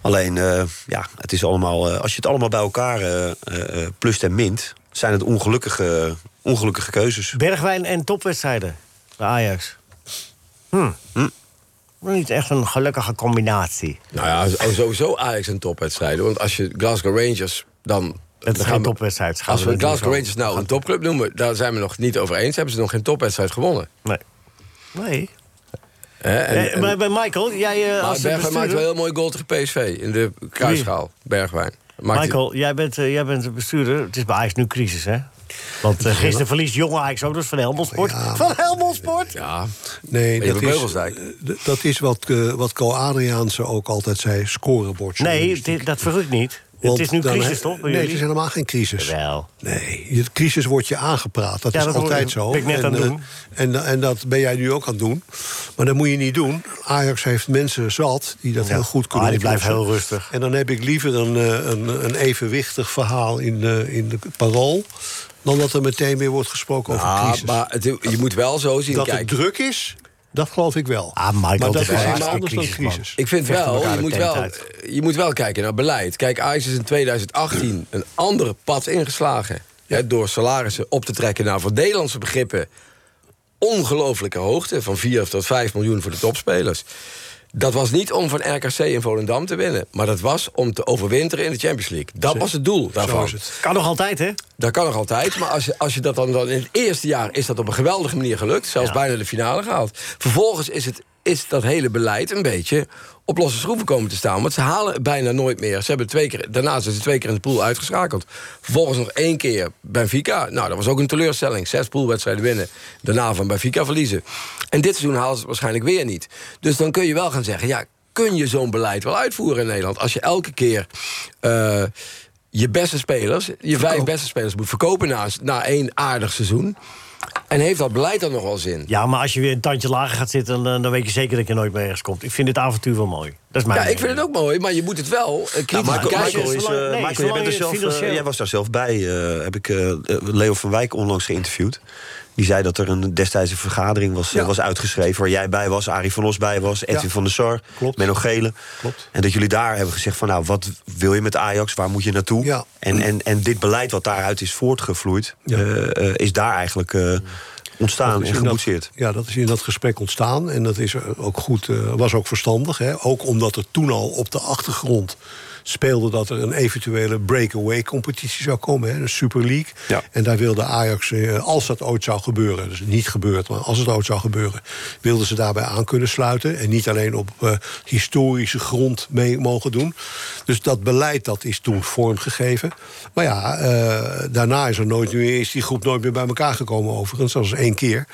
Alleen, eh, ja, het is allemaal, eh, als je het allemaal bij elkaar eh, eh, eh, plust en mint, zijn het ongelukkige, ongelukkige keuzes. Bergwijn en topwedstrijden bij Ajax. Hm. Hm. Niet echt een gelukkige combinatie. Nou ja, sowieso Ajax een topwedstrijden. Want als je Glasgow Rangers dan... Het is geen gaan we- topwedstrijd. Als we Glasgow. Rangers nou een topclub noemen... daar zijn we nog niet over eens. Hebben ze nog geen topwedstrijd gewonnen. Nee. Nee. Hè? En, Eh, en- maar bij Michael, jij eh, als Bergwijn maakt wel een bestuurder... heel mooi goal tegen PSV. In de kruisschaal. Bergwijn. Maakt Michael, jij bent, eh, jij bent de bestuurder. Het is bij Ajax nu crisis, hè? Want eh, gisteren verliest jonge Ajax ook dus van Helmond Sport. Van Helmond Sport! Ja, Nee, dat is, eh, dat is wat, eh, wat Co Adriaanse ook altijd zei, scorebord. Nee, dit- dat verrukt niet. Want het is nu dan crisis, toch? bij Nee, het is helemaal geen crisis. Wel. Nee, de crisis wordt je aangepraat. Dat Ja, is dat altijd zo. ben ik net en, aan het eh, doen. En, en dat ben jij nu ook aan het doen. Maar dat moet je niet doen. Ajax heeft mensen zat die dat heel goed kunnen Ah, die blijft heel rustig. En dan heb ik liever een, eh, een, een evenwichtig verhaal in de, in de parool... dan dat er meteen weer wordt gesproken over Ah, crisis. maar het, je moet wel zo zien. dat kijk, het druk is, dat geloof ik wel. Ah, Michael, maar dat het is helemaal anders dan crisis, man. crisis. Ik vind wel, je moet wel, uit. je moet wel kijken naar beleid. Kijk, Ajax is in 2018 een andere pad ingeslagen. Hè, door salarissen op te trekken naar voor Nederlandse begrippen... ongelooflijke hoogte, van 4 tot 5 miljoen voor de topspelers. Dat was niet om van RKC in Volendam te winnen. Maar dat was om te overwinteren in de Champions League. Dat was het doel daarvan. is het. Kan nog altijd, hè? Dat kan nog altijd. Maar als je, als je dat dan, dan in het eerste jaar is dat op een geweldige manier gelukt. Zelfs bijna de finale gehaald. Vervolgens is, het, is dat hele beleid een beetje op losse schroeven komen te staan. Want ze halen bijna nooit meer. Ze hebben twee keer, daarna zijn ze twee keer in de pool uitgeschakeld. Vervolgens nog één keer Benfica. Nou, dat was ook een teleurstelling. Zes poolwedstrijden winnen. Daarna van Benfica verliezen. En dit seizoen halen ze het waarschijnlijk weer niet. Dus dan kun je wel gaan zeggen... ja, kun je zo'n beleid wel uitvoeren in Nederland? Als je elke keer... eh, je beste spelers, je vijf beste spelers moet verkopen na, na één aardig seizoen. En heeft dat beleid dan nog wel zin? Ja, maar als je weer een tandje lager gaat zitten... dan, dan weet je zeker dat je nooit meer ergens komt. Ik vind dit avontuur wel mooi. Dat is mijn Ja, ik vind het ook mooi, maar je moet het wel eh, kritisch Nou, Michael, bekijken. Michael, is, zolang- eh, nee, Michael, jij, bent er zelf, was daar zelf bij. eh, heb ik eh, Leo van Wijk onlangs geïnterviewd. Die zei dat er een destijds een vergadering was, Ja. was uitgeschreven... waar jij bij was, Arie van Os bij was, Edwin Ja. van der Sar, Klopt. Menno Gele. Klopt. En dat jullie daar hebben gezegd van... nou, wat wil je met Ajax, waar moet je naartoe? Ja. En, en, en dit beleid wat daaruit is voortgevloeid... Ja. eh, eh, is daar eigenlijk eh, ontstaan en dat- geboetseerd. Ja, dat is in dat gesprek ontstaan. En dat is eh, ook goed, eh, was ook verstandig. Hè? Ook omdat er toen al op de achtergrond speelde dat er een eventuele breakaway-competitie zou komen. Hè? Een Super League. Ja. En daar wilde Ajax, eh, als dat ooit zou gebeuren... dus niet gebeurd, maar als het ooit zou gebeuren... wilden ze daarbij aan kunnen sluiten. En niet alleen op eh, historische grond mee mogen doen. Dus dat beleid dat is toen vormgegeven. Maar ja, eh, daarna is, er nooit meer, is die groep nooit meer bij elkaar gekomen overigens. Dat was één keer.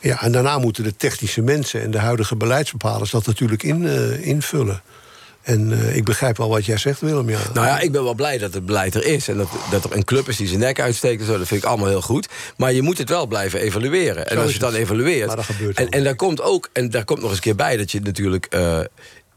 Ja, en daarna moeten de technische mensen en de huidige beleidsbepalers... dat natuurlijk in, invullen. En eh, ik begrijp wel wat jij zegt, Willem. Ja. Nou ja, ik ben wel blij dat het beleid er is. En dat, dat er een club is die zijn nek uitsteekt en zo. Dat vind ik allemaal heel goed. Maar je moet het wel blijven evalueren. En als je het dan evalueert... Maar dat gebeurt en, en daar komt ook... En daar komt nog eens een keer bij dat je natuurlijk... eh,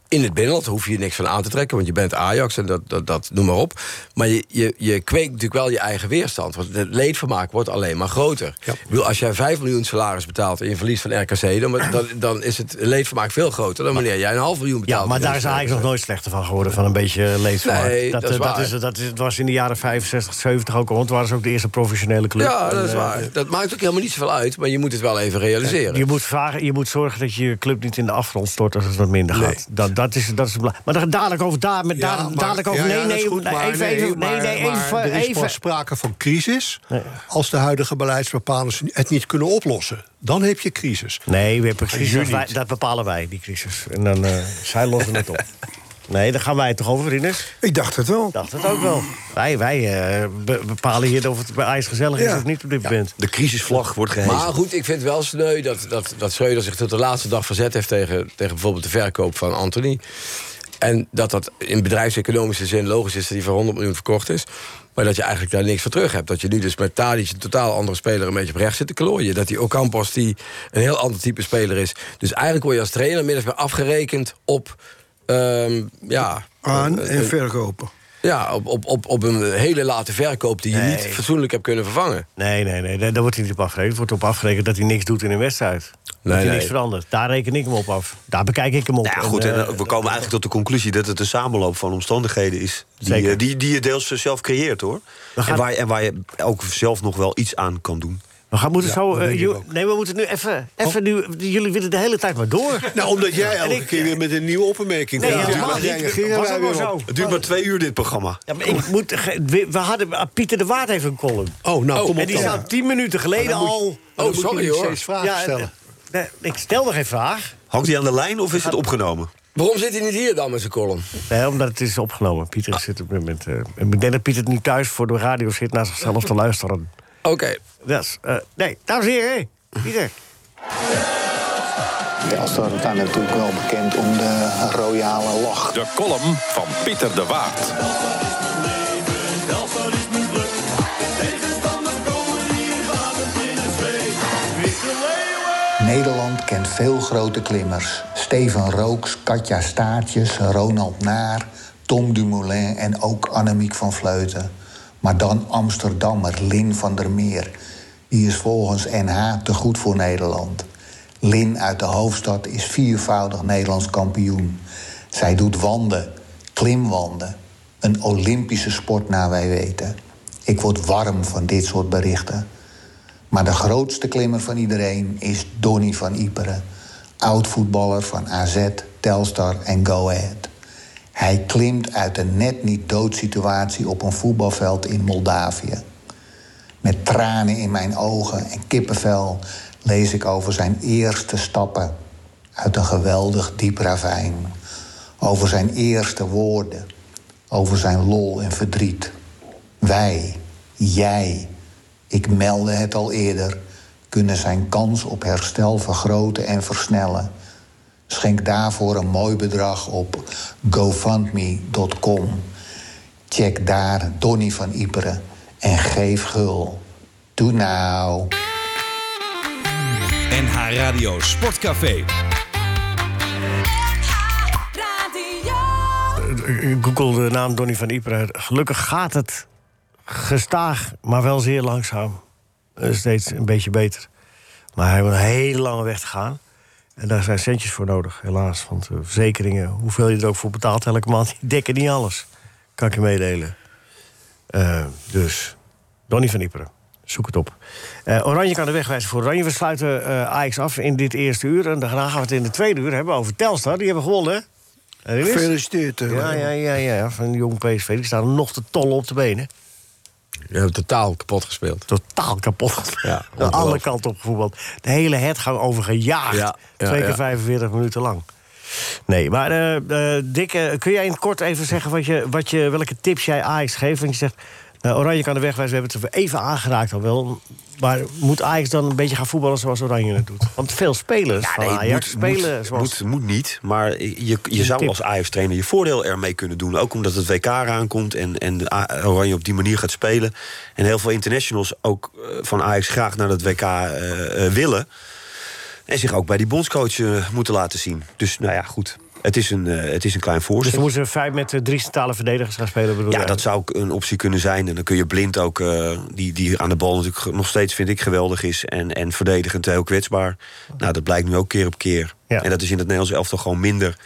in het binnenland hoef je niks van aan te trekken... want je bent Ajax en dat, dat, dat noem maar op. Maar je, je, je kweekt natuurlijk wel je eigen weerstand. Want het leedvermaak wordt alleen maar groter. Ja. Ik bedoel, als jij 5 miljoen salaris betaalt... en je verliest van RKC... dan, dan, dan is het leedvermaak veel groter... dan wanneer jij een half miljoen betaalt. Ja, maar daar is eigenlijk nog nooit slechter van geworden, van een beetje leedvermaak. Nee, dat is eh, dat, is, dat is, was in de jaren 65, 70 ook al, want het waren ze ook de eerste professionele club. Ja, dat is eh, waar. Dat maakt ook helemaal niet zoveel uit, maar je moet het wel even realiseren. Je moet, vragen, je moet zorgen dat je je club niet in de afgrond stort als het wat minder Nee. gaat. Dat, dat is, dat is. Maar dan dadelijk over daar, met Ja, dadelijk over. nee, nee, goed, even, even, maar- nee, nee, even, er is even. sprake van crisis... Als de huidige beleidsbepalers het niet kunnen oplossen. Dan heb je crisis. Nee, we hebben crisis. Wij- dat bepalen wij, die crisis. En dan, eh zij lossen het op. (laughs) Nee, daar gaan wij het toch over, Rinus? Ik dacht het wel. Ik dacht het ook wel. Wij, wij eh, be- bepalen hier of het bij IJs gezellig is Ja. of niet op dit moment. De crisisvlag wordt gehezen. Maar goed, ik vind wel sneu dat, dat, dat Schreuder zich tot de laatste dag verzet heeft... tegen, tegen bijvoorbeeld de verkoop van Anthony. En dat dat in bedrijfseconomische zin logisch is... dat hij voor 100 miljoen verkocht is. Maar dat je eigenlijk daar niks voor terug hebt. Dat je nu dus met Tadic, een totaal andere speler... een beetje op rechts zit te klooien. Dat die Ocampos, die een heel ander type speler is. Dus eigenlijk word je als trainer min of meer afgerekend op... ehm, ja, Aan eh, en eh, verkopen. Ja, op, op, op, op een hele late verkoop die je Nee. niet fatsoenlijk hebt kunnen vervangen. Nee, nee, nee, daar wordt hij niet op afgerekend. Er wordt op afgerekend dat hij niks doet in een wedstrijd. dat hij nee. niks verandert. Daar reken ik hem op af. Daar bekijk ik hem op. Nou ja, goed, En, en, eh, we komen eigenlijk tot de conclusie dat het een samenloop van omstandigheden is. Die, die, die je deels zelf creëert hoor. We gaan- En, waar, en waar je ook zelf nog wel iets aan kan doen. We gaan moeten Ja, zo... eh. Oh. nee, we moeten nu even... even nu, jullie willen de hele tijd maar door. (laughs) Nou, omdat jij elke ik- keer weer met een nieuwe opmerking komt. Het duurt maar twee uur dit programma. Ja, maar ik moet, we, we hadden, ah, Pieter de Waard heeft een column. Oh, nou, kom op en die dan. staat tien minuten geleden al... Moet sorry, hoor. steeds vragen Ja, stellen. eh, nee, ik stel nog geen vraag. Hangt hij aan de lijn of is het opgenomen? Waarom zit hij niet hier dan met zijn column? Nee, omdat het is opgenomen. Pieter zit op dit moment... eh, ik denk dat Pieter niet thuis voor de radio zit naar zichzelf te luisteren. Oké. Dus, eh, nee, dames en heren, hé. Pieter. Telstar staat natuurlijk wel bekend om de royale lach. De column van Pieter de Waard. Nederland kent veel grote klimmers. Steven Rooks, Katja Staartjes, Ronald Naar, Tom Dumoulin en ook Annemiek van Vleuten. Maar dan Amsterdammer Lin van der Meer. Die is volgens NH te goed voor Nederland. Lin uit de hoofdstad is viervoudig Nederlands kampioen. Zij doet wanden, klimwanden. Een Olympische sport naar wij weten. Ik word warm van dit soort berichten. Maar de grootste klimmer van iedereen is Donny van Iperen. Oud-voetballer van AZ, Telstar en Go Ahead. Hij klimt uit een net niet doodsituatie op een voetbalveld in Moldavië. Met tranen in mijn ogen en kippenvel lees ik over zijn eerste stappen uit een geweldig diep ravijn. Over zijn eerste woorden, over zijn lol en verdriet. Wij, jij, ik meldde het al eerder, kunnen zijn kans op herstel vergroten en versnellen. Schenk daarvoor een mooi bedrag op gofundme.com. Check daar Donny van Iperen en geef gul. Doe nou. NH Radio Sportcafé. Ik Google de naam Donny van Ypres. Gelukkig gaat het gestaag, maar wel zeer langzaam. Eh, Steeds een beetje beter. Maar hij heeft een hele lange weg te gaan. En daar zijn centjes voor nodig, helaas. Want de verzekeringen, hoeveel je er ook voor betaalt elke maand... (laughs) die dekken niet alles. Kan ik je meedelen. Eh, dus, Donny van Ypres. Zoek het op. Eh, Oranje kan de weg wijzen voor Oranje. We sluiten eh Ajax af in dit eerste uur. En daarna gaan we het in de tweede uur hebben over Telstar. Die hebben gewonnen? Gefeliciteerd. eh. Ja, ja, ja, ja, van de jong PSV. Die staan nog te tollen op de benen. Je hebt totaal kapot gespeeld. Totaal kapot. Ja, (laughs) Aan alle kanten op gevoetbald. De hele hertgang overgejaagd. Ja, ja, Twee keer ja. 45 minuten lang. Nee, maar eh, Dick, eh, kun jij in het kort even zeggen wat je, wat je, welke tips jij Ajax geeft? Want je zegt, eh, Oranje kan de weg wijzen. We hebben het er even aangeraakt al wel. Maar moet Ajax dan een beetje gaan voetballen zoals Oranje het doet? Want veel spelers van nee, Ajax moet, spelen moet, zoals... moet, moet niet. Maar je, je zou tip. als Ajax-trainer je voordeel ermee kunnen doen. Ook omdat het WK eraan komt en, en Oranje op die manier gaat spelen. En heel veel internationals ook eh, van Ajax graag naar het WK eh, willen. En zich ook bij die bondscoach moeten laten zien. Dus nou ja, goed. Het is een, eh, het is een klein Dus voorstel. dan moeten ze vijf met eh, drie centrale verdedigers gaan spelen, bedoel Ja, dat zou ook een optie kunnen zijn. En dan kun je blind ook, eh, die, die aan de bal natuurlijk nog steeds, vind ik, geweldig is. En, en verdedigend heel kwetsbaar. Nou, dat blijkt nu ook keer op keer. Ja. En dat is in het Nederlands elftal gewoon minder.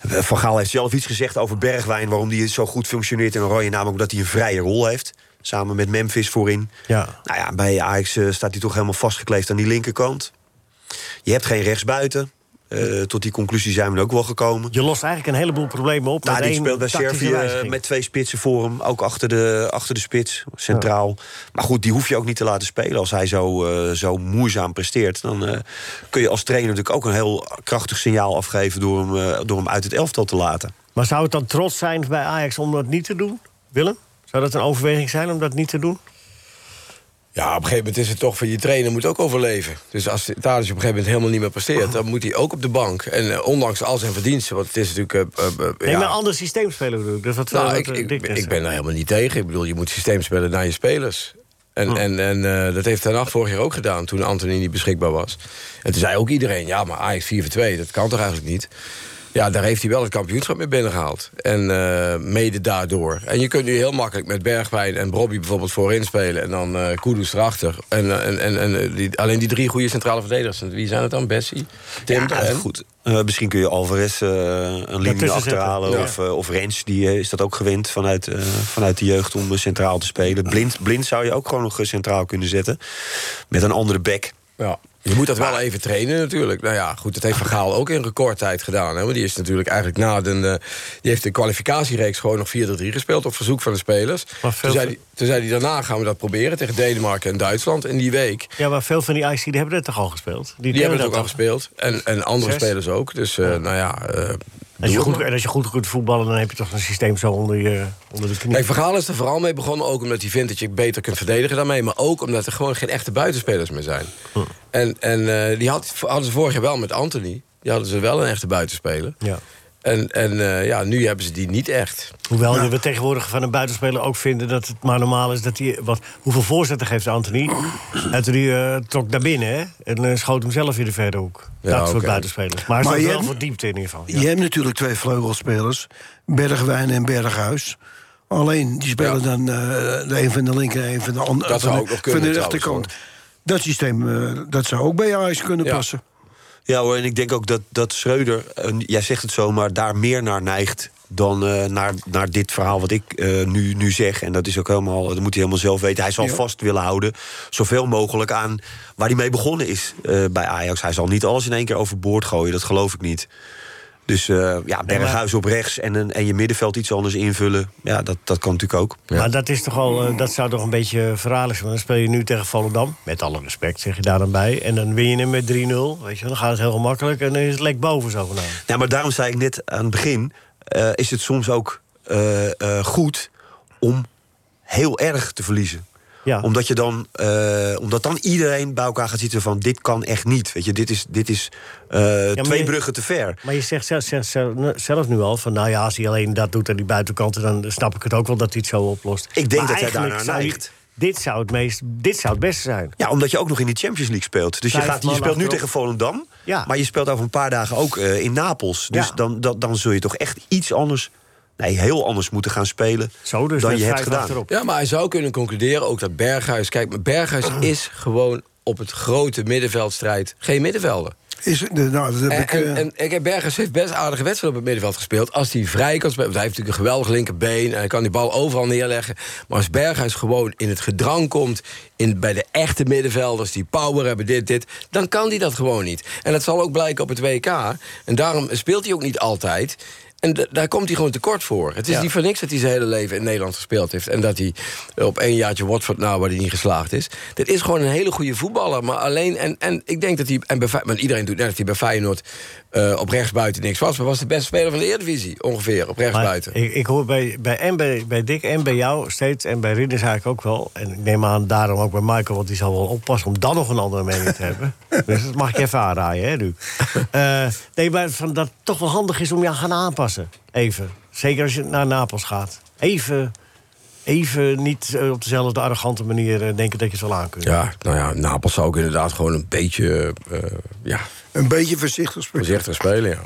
Van Gaal heeft zelf iets gezegd over Bergwijn, waarom die zo goed functioneert in Oranje. Namelijk omdat hij een vrije rol heeft. Samen met Memphis voorin. Ja. Nou ja, bij Ajax staat hij toch helemaal vastgekleefd aan die linkerkant. Je hebt geen rechtsbuiten. Eh, tot die conclusie zijn we ook wel gekomen. Je lost eigenlijk een heleboel problemen op. Nou, die speelt bij Servië wijziging. met twee spitsen voor hem. Ook achter de, achter de spits, centraal. Maar goed, die hoef je ook niet te laten spelen. Als hij zo, eh, zo moeizaam presteert... dan eh, kun je als trainer natuurlijk ook een heel krachtig signaal afgeven... door hem, eh, door hem uit het elftal te laten. Maar zou het dan trots zijn bij Ajax om dat niet te doen? Willem? Zou dat een overweging zijn om dat niet te doen? Ja, op een gegeven moment is het toch van je trainer moet ook overleven. Dus als Tadic op een gegeven moment helemaal niet meer presteert... dan moet hij ook op de bank. En eh, ondanks al zijn verdiensten, want het is natuurlijk... eh, eh, Nee, ja. maar een ander systeem spelen bedoel ik. Dus wat, Nou, wat, ik, ik, ik ben daar helemaal niet tegen. Ik bedoel, je moet systeem spelen naar je spelers. En, en, en eh, dat heeft Ten Hag vorig jaar ook gedaan... toen Anthony niet beschikbaar was. En toen zei ook iedereen... ja, maar Ajax 4 voor 2, dat kan toch eigenlijk niet? Ja, daar heeft hij wel het kampioenschap mee binnengehaald. En eh, mede daardoor. En je kunt nu heel makkelijk met Bergwijn en Bobby bijvoorbeeld voorin spelen... en dan eh Kudus erachter. En, eh, en, en, en die, alleen die drie goede centrale verdedigers. Wie zijn het dan? Bessie? Tim Ja, en? goed. Eh, misschien kun je Alvarez eh, een linie achterhalen. Of, of Rens, die is dat ook gewend vanuit, eh, vanuit de jeugd om centraal te spelen. Blind, blind zou je ook gewoon nog centraal kunnen zetten. Met een andere back. Ja. Je moet dat wel even trainen natuurlijk. Nou ja, goed, dat heeft Van Gaal ook in recordtijd gedaan. Hè? Want die is natuurlijk eigenlijk na de... die heeft de kwalificatiereeks gewoon nog 4-3 gespeeld... op verzoek van de spelers. Maar Toen zei, toen zei hij, daarna gaan we dat proberen... tegen Denemarken en Duitsland in die week. Ja, maar veel van die Ajax die hebben het toch al gespeeld? Die hebben het dat ook al gespeeld. En, en andere Zes. spelers ook. Dus eh, nou ja... eh, Als je, goed, en als je goed kunt voetballen, dan heb je toch een systeem zo onder, je, onder de knie. Kijk, Van Gaal is er vooral mee begonnen, ook omdat hij vindt dat je beter kunt verdedigen daarmee. Maar ook omdat er gewoon geen echte buitenspelers meer zijn. En, en eh, die had, hadden ze vorig jaar wel met Anthony. Die hadden ze wel een echte buitenspeler. Ja. En, en eh, ja, nu hebben ze die niet echt. Hoewel we tegenwoordig van een buitenspeler ook vinden dat het maar normaal is dat hij. Wat, hoeveel voorzetten geeft Anthony? (clears throat) Anthony eh, trok naar binnen hè? en eh, schoot hem zelf in de verre hoek. Ja, dat soort oké. buitenspelers. Maar, Maar maar je wel hebt- voor diepte in ieder geval. Ja. Je hebt natuurlijk twee vleugelspelers, Bergwijn en Berghuis. Alleen, die spelen Ja. dan eh, de een van de linker en een van de andere Dat zou van ook de, nog kunnen, van de trouwens, rechterkant. Dat systeem eh, dat zou ook bij Ajax kunnen Ja. passen. Ja hoor, en ik denk ook dat, dat Schreuder, jij zegt het zo, maar daar meer naar neigt dan eh, naar, naar dit verhaal wat ik eh, nu, nu zeg. En dat is ook helemaal, dat moet hij helemaal zelf weten. Hij zal Ja. vast willen houden, zoveel mogelijk aan waar hij mee begonnen is bij Ajax. Hij zal niet alles in één keer overboord gooien, dat geloof ik niet. Dus eh, ja, Berghuis op rechts en, een, en je middenveld iets anders invullen. Ja, dat, dat kan natuurlijk ook. Maar dat, is toch al, eh, dat zou toch een beetje verraderlijk zijn. Dan speel je nu tegen Volendam. Met alle respect, zeg je daar dan bij. En dan win je hem met 3-0. Weet je, dan gaat het heel gemakkelijk. En dan is het lek boven. Ja, maar daarom zei ik net aan het begin... eh, is het soms ook goed om heel erg te verliezen. Ja. Omdat, je dan, eh, omdat dan iedereen bij elkaar gaat zitten van... dit kan echt niet. Weet je, dit is, dit is eh, twee je- bruggen te ver. Maar je zegt zelf, zelf- zelf- nu al van... nou ja, als hij alleen dat doet aan die buitenkant... dan snap ik het ook wel dat hij het zo oplost. Ik denk Maar dat hij daarnaar neigt. Dit zou, het meest, dit zou het beste zijn. Ja, omdat je ook nog in die Champions League speelt. Dus je, gaat, je speelt nu tegen Volendam. Ja. Maar je speelt over een paar dagen ook eh, in Napels. Dus Ja. dan, dan, dan zul je toch echt iets anders... Nee, heel anders moeten gaan spelen Zo dus, dan je hebt gedaan. achterop. Ja, maar hij zou kunnen concluderen ook dat Berghuis... Kijk, maar Berghuis is gewoon op het grote middenveldstrijd geen middenvelder. Is, nou, dat heb En, ik... eh, en, en ik heb Berghuis heeft best aardige wedstrijden op het middenveld gespeeld. Als hij vrij kan spelen. Want hij heeft natuurlijk een geweldig linkerbeen. En hij kan die bal overal neerleggen. Maar als Berghuis gewoon in het gedrang komt. In, bij de echte middenvelders die power hebben, dit, dit. Dan kan hij dat gewoon niet. En dat zal ook blijken op het WK. En daarom speelt hij ook niet altijd. En daar komt hij gewoon tekort voor. Het is Ja. niet voor niks dat hij zijn hele leven in Nederland gespeeld heeft. En dat hij op één jaartje Watford nou waar hij niet geslaagd is. Dit is gewoon een hele goede voetballer. Maar alleen, en, en ik denk dat hij, en bij, want iedereen doet net dat hij bij Feyenoord eh, op rechtsbuiten niks was. Maar was de beste speler van de Eredivisie ongeveer op Maar rechtsbuiten. ik, ik hoor bij, bij, en bij, bij Dick en bij jou steeds, en bij Ridders eigenlijk ook wel... en ik neem aan daarom ook bij Michael, want die zal wel oppassen... om dan nog een andere mening te hebben. (laughs) Dus dat mag ik even aanraaien, hè, nu. Eh, nee, maar van dat het toch wel handig is om je aan gaan aanpassen. Even. Zeker als je naar Napels gaat. Even, even niet eh, op dezelfde arrogante manier denken dat je het wel aan kunt. Ja, nou ja, Napels zou ook inderdaad gewoon een beetje ja, een beetje voorzichtig spelen. voorzichtig spelen. Ja.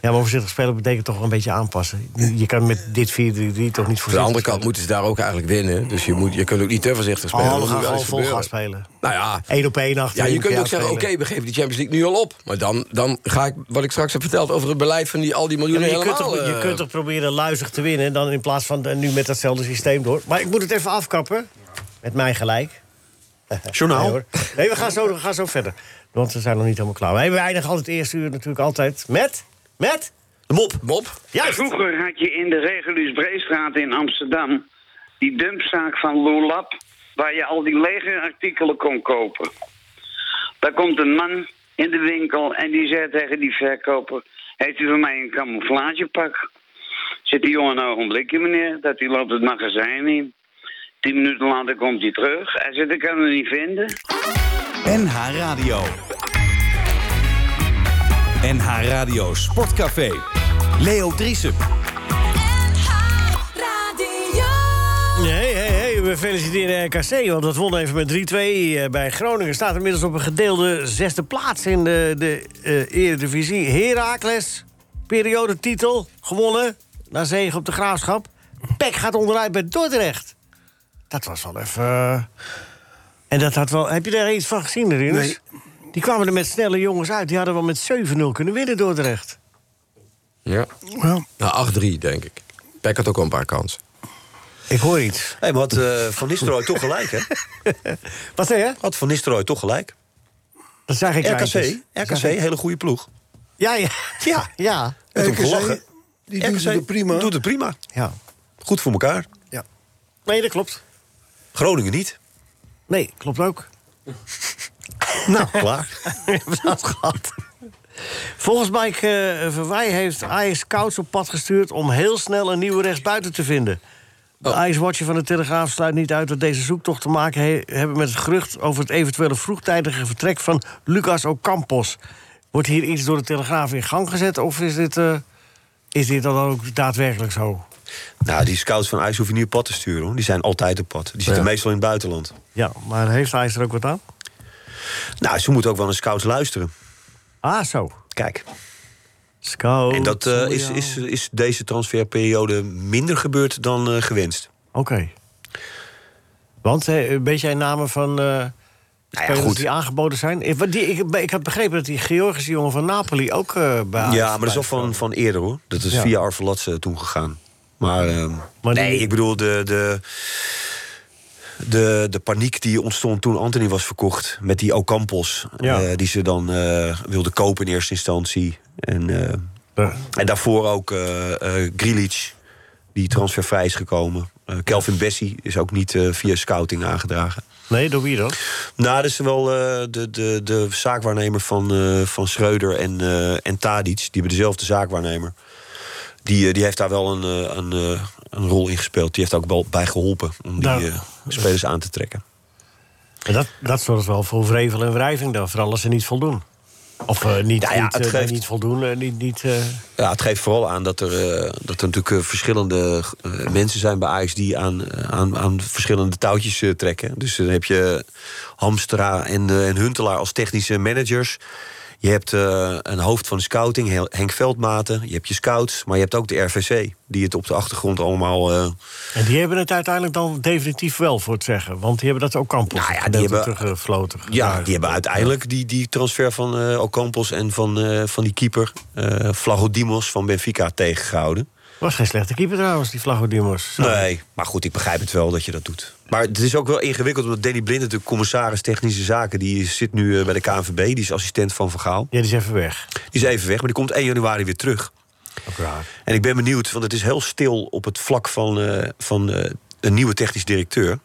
Ja, maar voorzichtig spelen betekent toch wel een beetje aanpassen. Je kan met dit 4-3-3 toch niet voorzichtig Aan de andere kant spelen. moeten ze daar ook eigenlijk winnen. Dus je, moet, je kunt ook niet te voorzichtig spelen. Oh, we gaan gewoon vol gaan spelen. Nou ja, Eén op één achter. Ja, je kunt ook zeggen, oké, we geven die Champions League nu al op. Maar dan, dan ga ik, wat ik straks heb verteld over het beleid van die, al die Ja, miljoenen maar je, kunt toch, je eh, kunt toch proberen luizig te winnen... dan in plaats van eh, nu met datzelfde systeem door. Maar ik moet het even afkappen. Met mij gelijk. Journaal. Nee, hoor. nee we, gaan zo, we gaan zo verder. Want we zijn nog niet helemaal klaar. Wij- We eindigen altijd het eerste uur natuurlijk altijd met... Met? De mop. Bob? Juist. Vroeger had je in de Regulus Breestraat in Amsterdam die dumpzaak van Lulap, waar je al die legerartikelen kon kopen. Daar komt een man in de winkel en die zegt tegen die verkoper: Heeft u voor mij een camouflagepak? Zit die jongen een ogenblikje, meneer, dat hij loopt het magazijn in. Tien minuten later komt hij terug. Hij zegt: Ik kan het niet vinden. NH Radio. NH Radio Sportcafé. Leo Driessen. Nee, hey, hey, we feliciteren RKC, want dat won even met 3-2 eh, bij Groningen. Staat inmiddels op een gedeelde zesde plaats in de, de eh, Eredivisie. Heracles, periodetitel, gewonnen. Na zege op de Graafschap. Pek gaat onderuit bij Dordrecht. Dat was wel even... eh, En dat had wel... Heb je daar iets van gezien, Rinus? Nee. Die kwamen er met snelle jongens uit. Die hadden wel met 7-0 kunnen winnen, Dordrecht. Ja. Ja. Nou, 8-3, denk ik. Peck had ook al een paar kansen. Ik hoor iets. Hé, maar had eh, Van Nistelrooy toch gelijk, hè? (laughs) Wat zei je? Had Van Nistelrooy toch gelijk? Dat zag ik RKC. RKC, hele goede ploeg. Ja, ja. (laughs) Ja, (laughs) ja. RKC, gelachen. Die doen RKC het prima. doet het prima. ja. Goed voor elkaar. Nee, dat klopt. Groningen niet. Nee, klopt ook. (laughs) Nou, klaar. (laughs) We hebben dat gehad. Volgens Mike eh, Verwij heeft Ajax scouts op pad gestuurd... om heel snel een nieuwe rechtsbuiten te vinden. De Oh. Ajax-watcher van de Telegraaf sluit niet uit... dat deze zoektocht te maken he- hebben met het gerucht... over het eventuele vroegtijdige vertrek van Lucas Ocampos. Wordt hier iets door de Telegraaf in gang gezet... of is dit, eh, is dit dan ook daadwerkelijk zo? Nou, die scouts van Ajax hoef je niet op pad te sturen. Hoor. Die zijn altijd op pad. Die zitten Ja. meestal in het buitenland. Ja, maar heeft Ajax er ook wat aan? Nou, ze moeten ook wel naar scouts luisteren. Ah, zo. Kijk. Scout. En dat eh, voor is, is, is deze transferperiode minder gebeurd dan eh, gewenst. Oké. Want, eh, weet jij namen van... eh, ja, goed. die aangeboden zijn. Ik, die, ik, ik had begrepen dat die Georgische jongen van Napoli ook bij Ja, maar dat is al blijft van, van eerder hoor. Dat is Ja. via Arvelatse toen gegaan. Maar, ehm, Maar die- nee, ik bedoel, de, de, de, de paniek die ontstond toen Anthony was verkocht... met die Ocampos, Ja. eh, die ze dan eh wilden kopen in eerste instantie. En, eh, Ja. en daarvoor ook eh eh Grilic, die transfervrij is gekomen. Kelvin Bessie is ook niet via scouting aangedragen. Nee, door wie dan? Nou, dat is wel de, de, de zaakwaarnemer van, van Schreuder en, eh en Tadic. Die hebben dezelfde zaakwaarnemer. Die, eh, die heeft daar wel een, eh, een, eh, een rol in gespeeld. Die heeft ook wel bij geholpen om die Nou, spelers aan te trekken. En dat, dat zorgt wel voor vrevel en wrijving dan, vooral als ze niet voldoen. Of niet, Ja, ja, niet, het geeft- niet voldoen, eh, niet... niet Ja, het geeft vooral aan dat er, dat er natuurlijk verschillende mensen zijn bij Ajax... die aan, aan, aan verschillende touwtjes trekken. Dus dan heb je Hamstra en, en Huntelaar als technische managers... Je hebt eh, een hoofd van de scouting, He- Henk Veldmaten. Je hebt je scouts, maar je hebt ook de RVC... die het op de achtergrond allemaal... eh, En die hebben het uiteindelijk dan definitief wel voor het zeggen. Want die hebben dat ook Campos Nou ja, die hebben- teruggefloten. Ja, Daar. die hebben uiteindelijk die, die transfer van eh Ocampos en van, van die keeper uh, Flagodimos van Benfica tegengehouden. Was geen slechte keeper trouwens, die Flagodimos. Nee, maar goed, ik begrijp het wel dat je dat doet. Maar het is ook wel ingewikkeld, omdat Danny Blind, natuurlijk commissaris technische zaken, die zit nu eh, bij de KNVB, die is assistent van Vergaal. Ja, die is even weg. Die is even weg, maar die komt 1 januari weer terug. Ook raar. En ik ben benieuwd, want het is heel stil op het vlak van, eh, van eh, een nieuwe technisch directeur.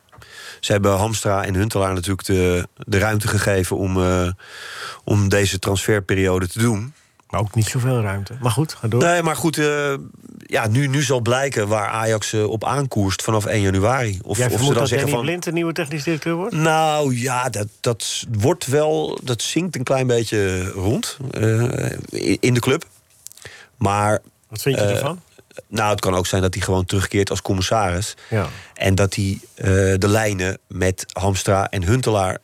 Ze hebben Hamstra en Huntelaar natuurlijk de, de ruimte gegeven om, om deze transferperiode te doen. Maar ook niet zoveel ruimte. Maar goed, ga door. Nee, maar goed, eh, ja, nu, nu zal blijken waar Ajax eh, op aankoerst vanaf 1 januari. Of, Jij of ze dan dat zeggen van. Blind de nieuwe technisch directeur wordt? Nou ja, dat, dat wordt wel. Dat zinkt een klein beetje rond eh, in de club. Maar. Wat vind je ervan? Nou, het kan ook zijn dat hij gewoon terugkeert als commissaris. Ja. En dat hij de lijnen met Hamstra en Huntelaar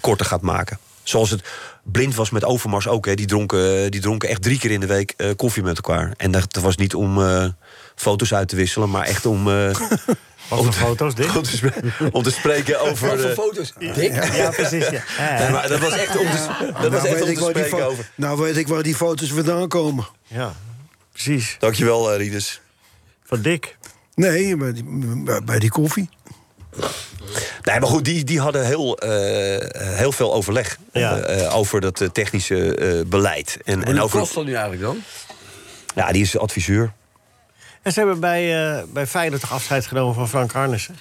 korter gaat maken. Zoals het blind was met Overmars ook. Hè. Die, dronken, die dronken echt drie keer in de week eh, koffie met elkaar. En dat was niet om eh, foto's uit te wisselen, maar echt om. eh, (laughs) Wat voor foto's, Dick? om, te spre- om te spreken over. Wat voor de- foto's? Dick? Ja, precies. Ja. (laughs) Nee, maar dat was echt om te, dat was nou, echt weet om ik te waar die spreken over. nou weet ik waar die foto's vandaan komen. ja, precies. Dankjewel, uh, Rinus. Van Dick. Nee, bij die, bij- bij die koffie. Nee, maar goed, die, die hadden heel, eh, heel veel overleg Ja. eh, eh, over dat technische eh, beleid. En, En en hoe over, kost dat nu eigenlijk dan? ja, die is adviseur. En ze hebben bij, eh bij Feyenoord toch afscheid genomen van Frank Arnissen.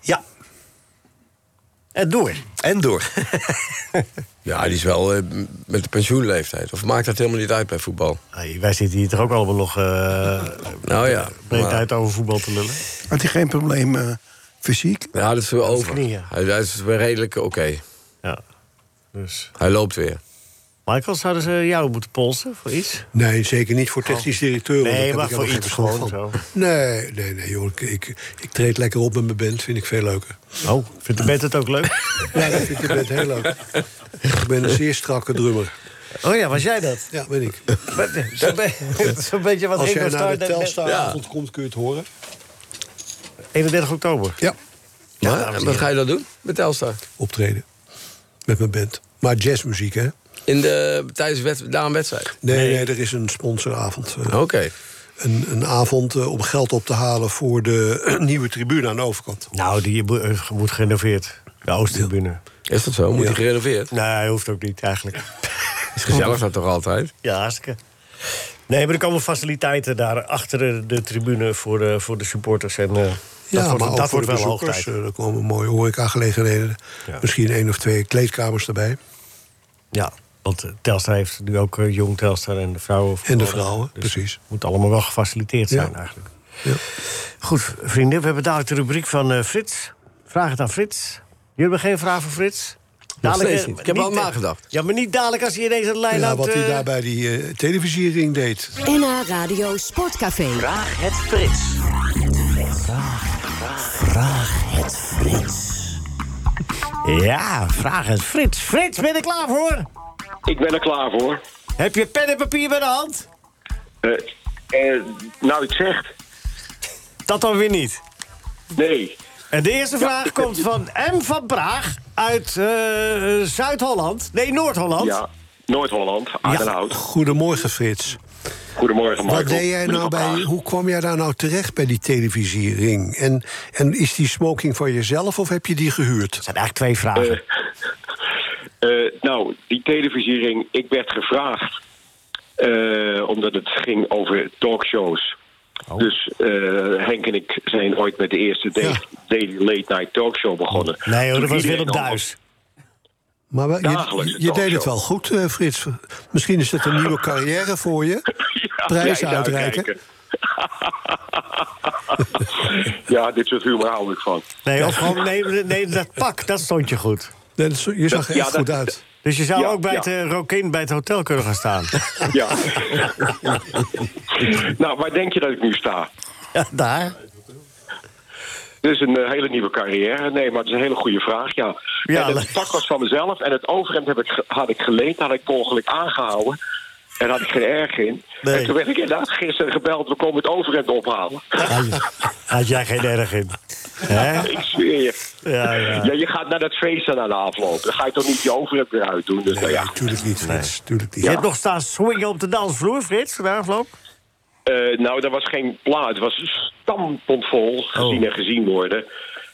Ja, En door. en door. (laughs) Ja, die is wel eh, met de pensioenleeftijd. Of maakt dat helemaal niet uit bij voetbal? Hey, wij zitten hier toch ook allemaal nog uh, Nou ja, breed maar- uit over voetbal te lullen. Had hij geen probleem eh, fysiek? Ja, dat is weer over. knieën. Hij, hij is redelijk oké. Ja. Dus. Hij loopt weer. Michael, zouden ze jou moeten polsen voor iets? Nee, zeker niet voor technisch directeur. Nee, maar ik voor iets gewoon zo. Nee, nee, nee, joh. Ik, ik, ik treed lekker op met mijn band, vind ik veel leuker. Oh, vindt de band het ook leuk? (laughs) Ja, dat vind ik de band heel leuk. Ik ben een zeer strakke drummer. Oh ja, was jij dat? Ja, ben ik. Zo'n be (laughs) (laughs) zo'n beetje wat Als jij naar de Telstaravond komt, kun je het horen. 31 oktober. Ja, Maar, en wat ga je dan doen met Telstar? optreden. Met mijn band. Maar jazzmuziek, hè? In de, tijdens na een wedstrijd? Nee, Nee. nee, er is een sponsoravond. eh, Oké. een, een avond eh, om geld op te halen voor de (clears throat) nieuwe tribune aan de overkant. Nou, die mo- eh, moet gerenoveerd. De Oosttribune. Is dat zo? Moet Ja. die gerenoveerd? Nee, hij hoeft ook niet eigenlijk. (laughs) Is gezellig dat toch altijd? Ja, hartstikke. Nee, maar er komen faciliteiten daar achter de, tribune voor de, voor de supporters. En, eh, Ja, dat wordt, maar ook dat voor wordt de wel hoog bezoekers. tijd. eh, er komen mooie horecagelegenheden. Ja. Misschien één of twee kleedkamers erbij. Ja, want eh, Telstar heeft nu ook eh, jong Telstar en de vrouwen. En de vrouwen, Dus precies. het moet allemaal wel gefaciliteerd zijn Ja. eigenlijk. Ja. Goed, vrienden, we hebben dadelijk de rubriek van eh, Frits. Vraag het aan Frits. Jullie hebben geen vraag voor Frits? Dadelijk. Ik heb wel eh, nagedacht. Ja, maar niet dadelijk als hij ineens de lijn Ja, houdt, wat hij daar bij die eh, televisiering deed. NH Radio Sportcafé. Vraag het Frits. Ja, vraag het Frits. Frits, ben je er klaar voor? Ik ben er klaar voor. Heb je pen en papier bij de hand? Eh, eh, nou, het zegt. Dat dan weer niet. Nee. En de eerste vraag komt van M van Praag uit eh, Zuid-Holland. Nee, Noord-Holland. Ja, Noord-Holland, Aardenhout. Goedemorgen, Frits. Goedemorgen, Michael. Wat deed jij nou bij, hoe kwam jij daar nou terecht bij die televisiering? En, en is die smoking van jezelf of heb je die gehuurd? Dat zijn eigenlijk twee vragen. Eh, nou, die televisiering, ik werd gevraagd... eh, omdat het ging over talkshows. Oh. Dus eh, Henk en ik zijn ooit met de eerste da- Daily Late Night Talkshow begonnen. Nee hoor, dat was Willem Duis. Maar wel- Dagelijks je, deed het wel goed, eh, Frits. Misschien is het een nieuwe carrière voor je. (laughs) Prijzen Ja, uitreiken. (laughs) ja, dit soort humor hou ik van. Nee, of gewoon, nee, nee, dat pak, dat stond je goed. Nee, dat- je zag er Ja, echt dat- goed uit. Dus je zou Ja, ook bij ja. het uh, Rokin bij het hotel kunnen gaan staan. Ja. (laughs) nou, waar denk je dat ik nu sta? Ja, daar. Dit is een eh, hele nieuwe carrière. Nee, maar het is een hele goede vraag, ja. Ja, en het pak was van mezelf en het overhemd heb ik, had ik geleend, had ik ongeluk aangehouden. En had ik geen erg in. Nee. En toen werd ik inderdaad gisteren gebeld, we komen het overhemd ophalen. Had, je- had jij geen erg in. Hè? (laughs) ik zweer je. Ja, ja. Ja, je gaat naar dat feest aan de afloop. Dan ga je toch niet je overhemd weer uitdoen. Dus nou ja. Natuurlijk niet, Frits. Tuurlijk niet. Je hebt nog staan swingen op de dansvloer, Frits, de afloop? Eh, nou, er was geen plaat. Het was stampondvol gezien en gezien worden.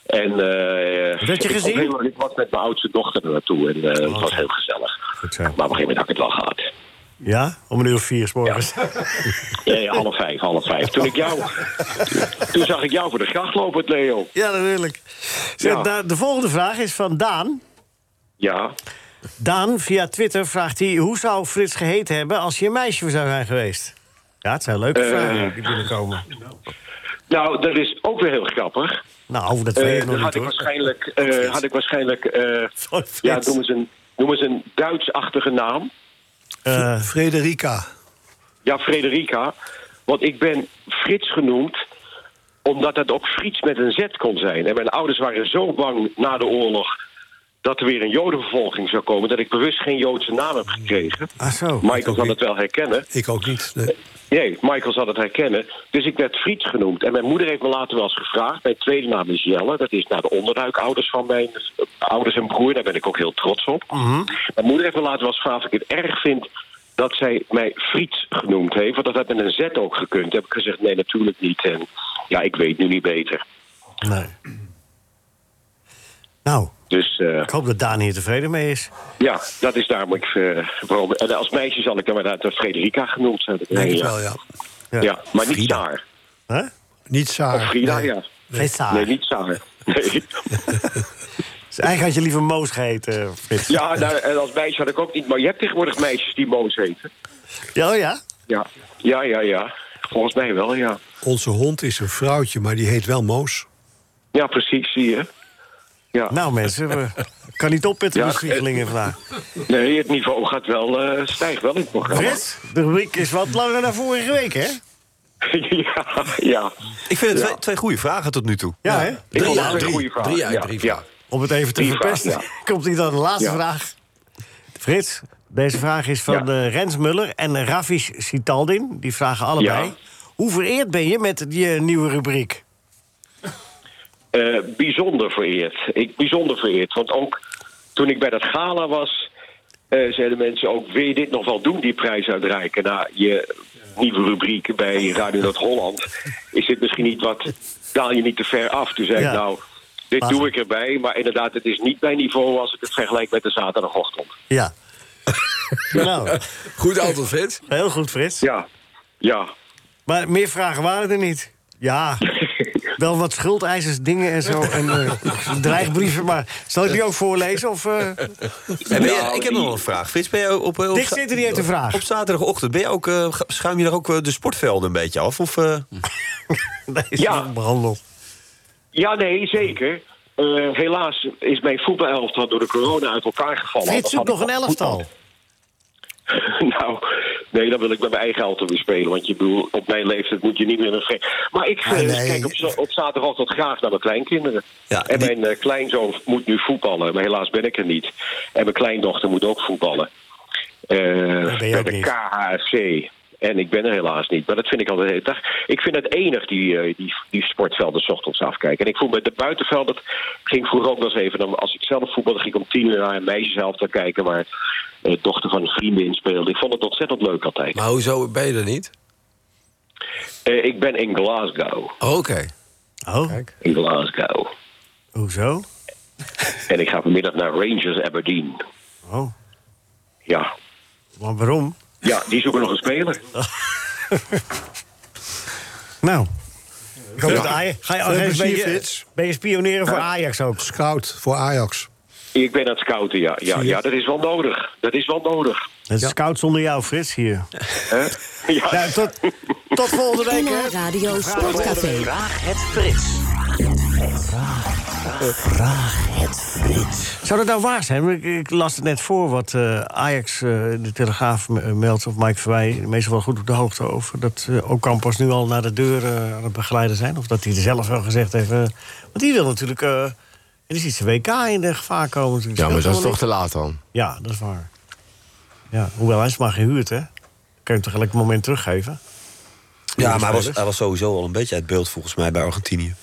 En, eh Oh. Werd je ik, gezien? ik was met mijn oudste dochter er naartoe en eh, het was heel gezellig. Maar op een gegeven moment had ik het wel gehad. Ja, om een uur of vier 's morgens. (laughs) Ja, ja, half vijf, half vijf. Toen, ik jou, toen zag ik jou voor de gracht lopen, Leo. Ja, natuurlijk. Zeg, Ja. De volgende vraag is van Daan. Ja. Daan, via Twitter, vraagt hij... hoe zou Frits geheten hebben als je een meisje zou zijn geweest? Ja, het zijn leuke Eh. vragen die binnenkomen. Nou, dat is ook weer heel grappig. Nou, dat Eh, weet ik dan nog had niet, ik waarschijnlijk, eh, had ik waarschijnlijk Sorry, ja, noem eens een, noem eens een Duits-achtige naam. Eh, Frederica. Ja, Frederica. Want ik ben Frits genoemd omdat het ook Frits met een Z kon zijn. En mijn ouders waren zo bang na de oorlog dat er weer een jodenvervolging zou komen... dat ik bewust geen Joodse naam heb gekregen. ah, zo. Michael zal het wel herkennen. Ik ook niet. Nee. Nee, Michael zal het herkennen. Dus ik werd Frits genoemd. En mijn moeder heeft me later wel eens gevraagd. Mijn tweede naam is Jelle. Dat is naar de onderduikouders van mijn eh, ouders en broer. Daar ben ik ook heel trots op. Mijn moeder heeft me later wel eens gevraagd of ik het erg vind dat zij mij Frits genoemd heeft. Want dat had met een Z ook gekund. Heb ik gezegd, nee, natuurlijk niet. En ja, ik weet nu niet beter. Nee. Nou, Dus eh, ik hoop dat Daan hier tevreden mee is. ja, dat is daarom ik... eh, waarom- en als meisje zal ik dan inderdaad Frederica genoemd hebben. Denk Nee, ik ja. wel, ja. Ja. Ja, maar niet Saar. Hè? Niet Saar. Of Frida, nee. ja. Geen saar. Nee, niet Saar. Nee. (laughs) (laughs) Dus eigenlijk had je liever Moos geheten, Frits. Ja, nou, en als meisje had ik ook niet. Maar je hebt tegenwoordig meisjes die Moos heten. Ja, oh ja? Ja, ja, ja, ja. Volgens mij wel, ja. Onze hond is een vrouwtje, maar die heet wel Moos. Ja, precies, zie je. Ja. Nou mensen, we (laughs) kan niet op met de Ja, vandaag. Nee, het niveau gaat wel, eh, stijgt wel in het programma. Frits, de rubriek is wat langer dan vorige week, hè? (laughs) ja, ja. Ik vind het twee, twee goede vragen tot nu toe. Ja, hè? Drie uit drie. goede vraag. Drie uit ja, drie ja. Om het even te Drie verpesten, vragen, (laughs) komt hij dan de laatste Ja. vraag. Frits, deze vraag is van Ja. eh, Rens Muller en Ravish Sitaldin. Die vragen allebei. Ja. Hoe vereerd ben je met die eh, nieuwe rubriek? Eh, bijzonder vereerd. Ik, bijzonder vereerd. Want ook toen ik bij dat gala was... eh, zeiden mensen ook, wil je dit nog wel doen, die prijs uitreiken? Na je nieuwe rubriek bij Radio Noord-Holland... is dit misschien niet wat... daal je niet te ver af? Toen zei Ja. ik, nou, dit Maar- doe ik erbij... maar inderdaad, het is niet mijn niveau als ik het vergelijk met de zaterdagochtend. Ja. (laughs) nou, Goed antwoord, Frits. heel goed, Frits. Ja, ja. Maar meer vragen waren er niet. Ja, wel wat schuldeisers, dingen en zo. En eh, dreigbrieven, maar zal ik die ook voorlezen? Of, eh? Je- Nou, ik heb nog een vraag. Frits, ben je op, op, op, zit er, heeft een vraag. op zaterdagochtend, ben je ook, eh, schuim je daar ook eh, de sportvelden een beetje af? Of, eh, (laughs) Nee, is Ja. nog behandeld. Ja, nee, zeker. Eh, helaas is mijn voetbalelftal door de corona uit elkaar gevallen. Frits zoekt nog een elftal. voetbal. (laughs) nou, nee, dan wil ik met mijn eigen elftal weer spelen. Want je bedoel, op mijn leeftijd moet je niet meer een Maar ik Ah, eh, nee. kijk op, za- op zaterdagochtend graag naar mijn kleinkinderen. Ja, en mijn eh, kleinzoon moet nu voetballen, maar helaas ben ik er niet. En mijn kleindochter moet ook voetballen. Eh, bij de niet. KHFC. En ik ben er helaas niet. Maar dat vind ik altijd dag. Ik vind het enig, die, die, die sportvelden s ochtends afkijken. En ik voel met de buitenvelden... Ik ging vroeger ook wel eens even... dan- Als ik zelf voetbalde, ging ik om tien uur naar een meisjeshelft te kijken... waar de dochter van een vriendin speelde. Ik vond het ontzettend leuk altijd. Maar hoezo ben je er niet? Eh, ik ben in Glasgow. Oké. Oh, In Glasgow. hoezo? En ik ga vanmiddag naar Rangers Aberdeen. Oh, Ja. maar waarom? Ja, die zoeken nog een speler. (laughs) Nou. Ja. dat Ajax- Ga je, ben, je, ben je spioneren voor Ajax ook? Scout voor Ajax. Ik ben aan het scouten, ja. Ja, ja dat is wel nodig. Dat is wel nodig. Het is scout zonder jou, Frits, hier. (laughs) Ja. Nou, tot, tot volgende week, hè? Radio Sportcafé. Vraag het Frits. Zou dat nou waar zijn? Ik, ik las het net voor wat eh, Ajax, eh, de Telegraaf, eh, meldt... of Mike Verwij, meestal wel goed op de hoogte over... dat uh, Ocampos nu al naar de deur aan het begeleiden zijn. Of dat hij er zelf wel gezegd heeft... want die wil natuurlijk... er is iets WK in de gevaar komen. natuurlijk. Ja, maar dat is toch te laat dan? Ja, dat is waar. Ja, hoewel hij is maar gehuurd, hè? Kan je hem toch elk moment teruggeven? Ja, maar hij was, hij was sowieso al een beetje uit beeld volgens mij bij Argentinië.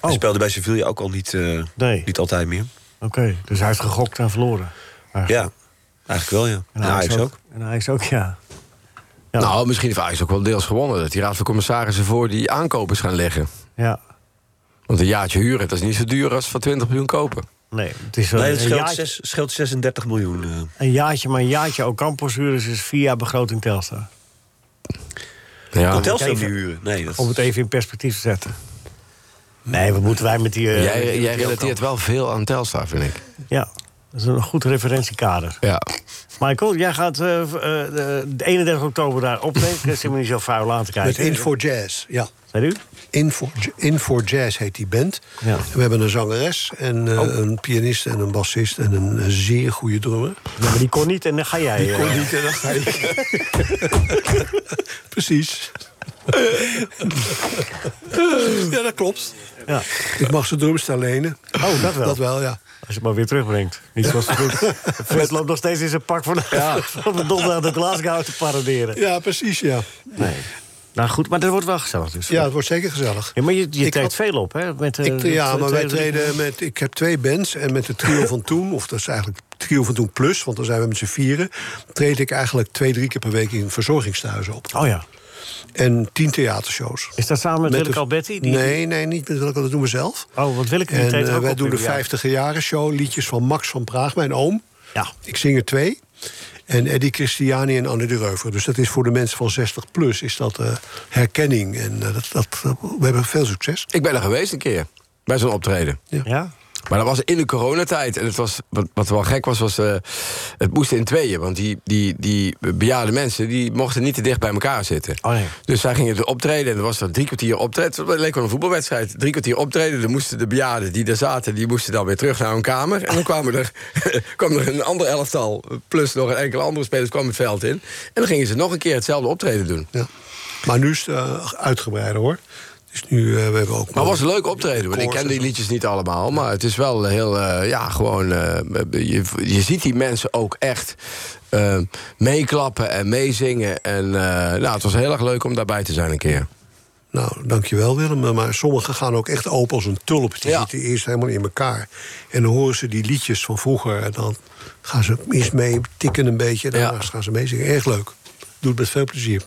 Hij Oh. speelde bij Sevilla ook al niet, eh, Nee. niet altijd meer. Oké, dus hij heeft gegokt en verloren. Ja, eigenlijk wel, ja. En En Ajax ook. En Ajax ook, ja. Ja. Nou, misschien heeft Ajax ook wel deels gewonnen. Dat die raad van commissarissen voor die aankopers gaan leggen. Ja, Want een jaartje huren, dat is niet zo duur als van 20 miljoen kopen. nee. Het is wel Nee, het een, scheelt, jaartje, zes- scheelt 36 miljoen. eh. een jaartje, maar een jaartje Ocampos huren is vier jaar begroting Telstar. Ja. Kan Telstar even- niet huren? Nee, dat Om het even in perspectief te zetten. Nee, wat moeten wij met die... eh, Jij, jij die relateert wel veel aan Telstar, vind ik. Ja, dat is een goed referentiekader. Ja. Michael, jij gaat eh, eh, de de 31 oktober daar optreden. (laughs) Ik zit me niet zo vuil aan te Met kijken. In for Jazz, ja. Zei u? In for, In for Jazz heet die band. Ja. We hebben een zangeres, en, eh, Oh. een pianist en een bassist... en een, zeer goede drummer. Ja, maar die kon niet en dan ga jij. Die kon niet en dan ga je... (laughs) Precies. (laughs) ja, dat klopt. Ja. Ik mag zijn drumstel lenen. Oh, dat wel. Dat wel, ja. Als je het maar weer terugbrengt. Niet zoals Frits. Frits loopt nog steeds in zijn pak van, (laughs) van de donderdag de Glasgow te paraderen. Ja, precies, ja. Nee. Nou goed, maar dat wordt wel gezellig dus. Ja, het wordt zeker gezellig. Ja, maar je, je treedt had- veel op, hè? Met, eh, Ik, ja, maar wij treden met... Ik heb twee bands en met de trio van toen... of dat is eigenlijk trio van toen plus, want dan zijn we met z'n vieren... treed ik eigenlijk twee, drie keer per week in verzorgingstehuizen op. Oh ja. En tien theatershows. Is dat samen met, Met Willeke Alberti? Die- Nee, nee, niet met Willeke, dat doen we zelf. Oh, want Willeke En treedt eh, ook wij doen de in- ja. 50 jaren show, liedjes van Max van Praag, mijn oom. Ja. Ik zing er twee. En Eddie Christiani en Anne de Reuver. Dus dat is voor de mensen van 60 plus is dat eh, herkenning. En eh, dat, dat, we hebben veel succes. Ik ben er geweest een keer, bij zo'n optreden. Ja? Maar dat was in de coronatijd. En het was, wat, wat wel gek was, was eh, het moest in tweeën. Want die, die, die bejaarde mensen die mochten niet te dicht bij elkaar zitten. Oh nee. Dus zij gingen optreden en er was er drie kwartier optreden. Het leek wel een voetbalwedstrijd. Drie kwartier optreden. Dan moesten de bejaarden die daar zaten, die moesten dan weer terug naar hun kamer. En dan kwamen er, (laughs) kwam er een ander elftal, plus nog een enkele andere spelers, kwam het veld in. En dan gingen ze nog een keer hetzelfde optreden doen. Ja. Maar nu is het eh, uitgebreider hoor. Dus nu eh, we hebben ook. Maar het was een leuk optreden. Want ik ken en die liedjes niet allemaal. Maar het is wel heel, eh, ja, gewoon... eh, je, je ziet die mensen ook echt meeklappen en meezingen. En nou, het was heel erg leuk om daarbij te zijn een keer. Nou, dankjewel Willem. Maar sommigen gaan ook echt open als een tulp. Die Ja. zitten eerst helemaal in elkaar. En dan horen ze die liedjes van vroeger. En dan gaan ze eerst mee tikken een beetje. Daarnaast gaan ze meezingen. Erg leuk. Doe het met veel plezier.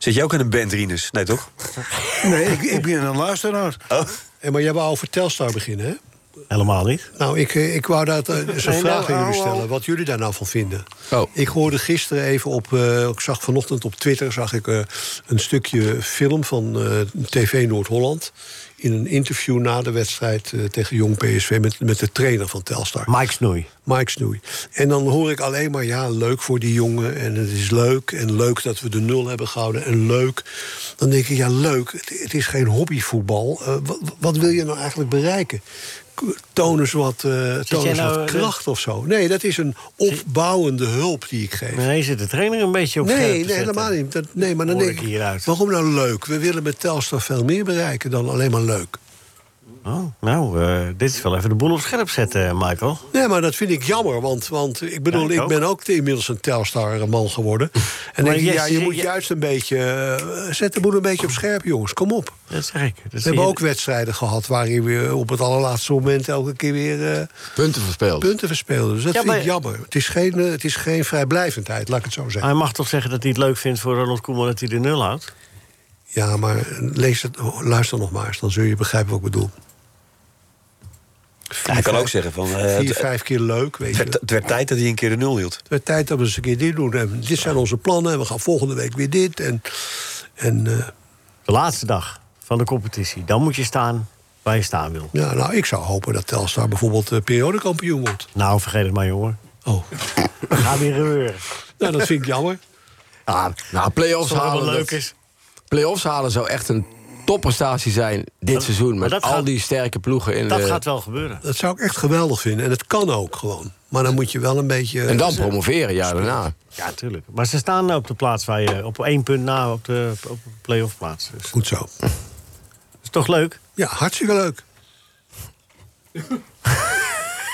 Zit jij ook in een band, Rinus? Nee, toch? (laughs) Nee, ik, ik ben een luisteraar. Oh. Hey, maar jij wou over Telstar beginnen, hè? Helemaal niet. Nou, ik, eh, ik wou daar eh, eens een Nee, vraag nou, aan jullie stellen. Wat jullie daar nou van vinden. Oh. Ik hoorde gisteren even op... eh, ik zag vanochtend op Twitter zag ik, eh, een stukje film van eh, TV Noord-Holland... in een interview na de wedstrijd eh, tegen Jong PSV... Met, met de trainer van Telstar. Mike Snoei. Mike Snoei. En dan hoor ik alleen maar, ja, leuk voor die jongen. En het is leuk. En leuk dat we de nul hebben gehouden. En leuk. Dan denk ik, ja, leuk. Het, het is geen hobbyvoetbal. Eh, wat, wat wil je nou eigenlijk bereiken? Eens wat, eh, eens nou, wat eh, kracht of zo. Nee, dat is een opbouwende hulp die ik geef. Nee, zit de trainer een beetje op Nee, nee, helemaal niet. Dat, nee, maar dan Hoor denk ik waarom nou leuk? We willen met Telstar veel meer bereiken dan alleen maar leuk. Oh, nou, eh, dit is wel even de boel op scherp zetten, Michael. Nee, maar dat vind ik jammer. Want, want ik bedoel, Ja, ik ik, ook. ben ook inmiddels een Telstar-man geworden. (laughs) En denk, yes, ja, je je- moet je- juist een beetje... eh, zet de boel een beetje op scherp, jongens. Kom op. Dat zeg ik. Dat We hebben je- ook wedstrijden gehad... waarin we op het allerlaatste moment elke keer weer eh, Punten verspeeld. punten verspeelden. Dus dat Ja, vind ik maar- jammer. Het is, geen, eh, het is geen vrijblijvendheid, laat ik het zo zeggen. Hij mag toch zeggen dat hij het leuk vindt voor Ronald Koeman dat hij de nul houdt? Ja, maar lees het, luister nog maar eens. Dan zul je begrijpen wat ik bedoel. Hij kan ook zeggen van... eh, Vier, vijf keer leuk, weet het je. werd, het werd tijd dat hij een keer de nul hield. Het werd tijd dat we eens een keer dit doen. En dit zijn onze plannen. En we gaan volgende week weer dit. En, en eh, De laatste dag van de competitie. Dan moet je staan waar je staan wil. ja, nou, ik zou hopen dat Telstar bijvoorbeeld eh, periodekampioen wordt. Nou, vergeet het maar, jongen. Oh, Dat gaat weer gebeuren. nou, dat vind ik jammer. Ja, Nou, play-offs halen, leuk dat- is. play-offs halen zou echt een topprestatie zijn dit seizoen. Met dat al gaat- die sterke ploegen in Dat de... gaat wel gebeuren. Dat zou ik echt geweldig vinden. En het kan ook gewoon. Maar dan moet je wel een beetje... En dan promoveren, jaar daarna. Ja, tuurlijk. Maar ze staan op de plaats waar je op één punt na op de, op de play-off plaats. Dus Goed zo. dat is toch leuk? Ja, hartstikke leuk. (laughs)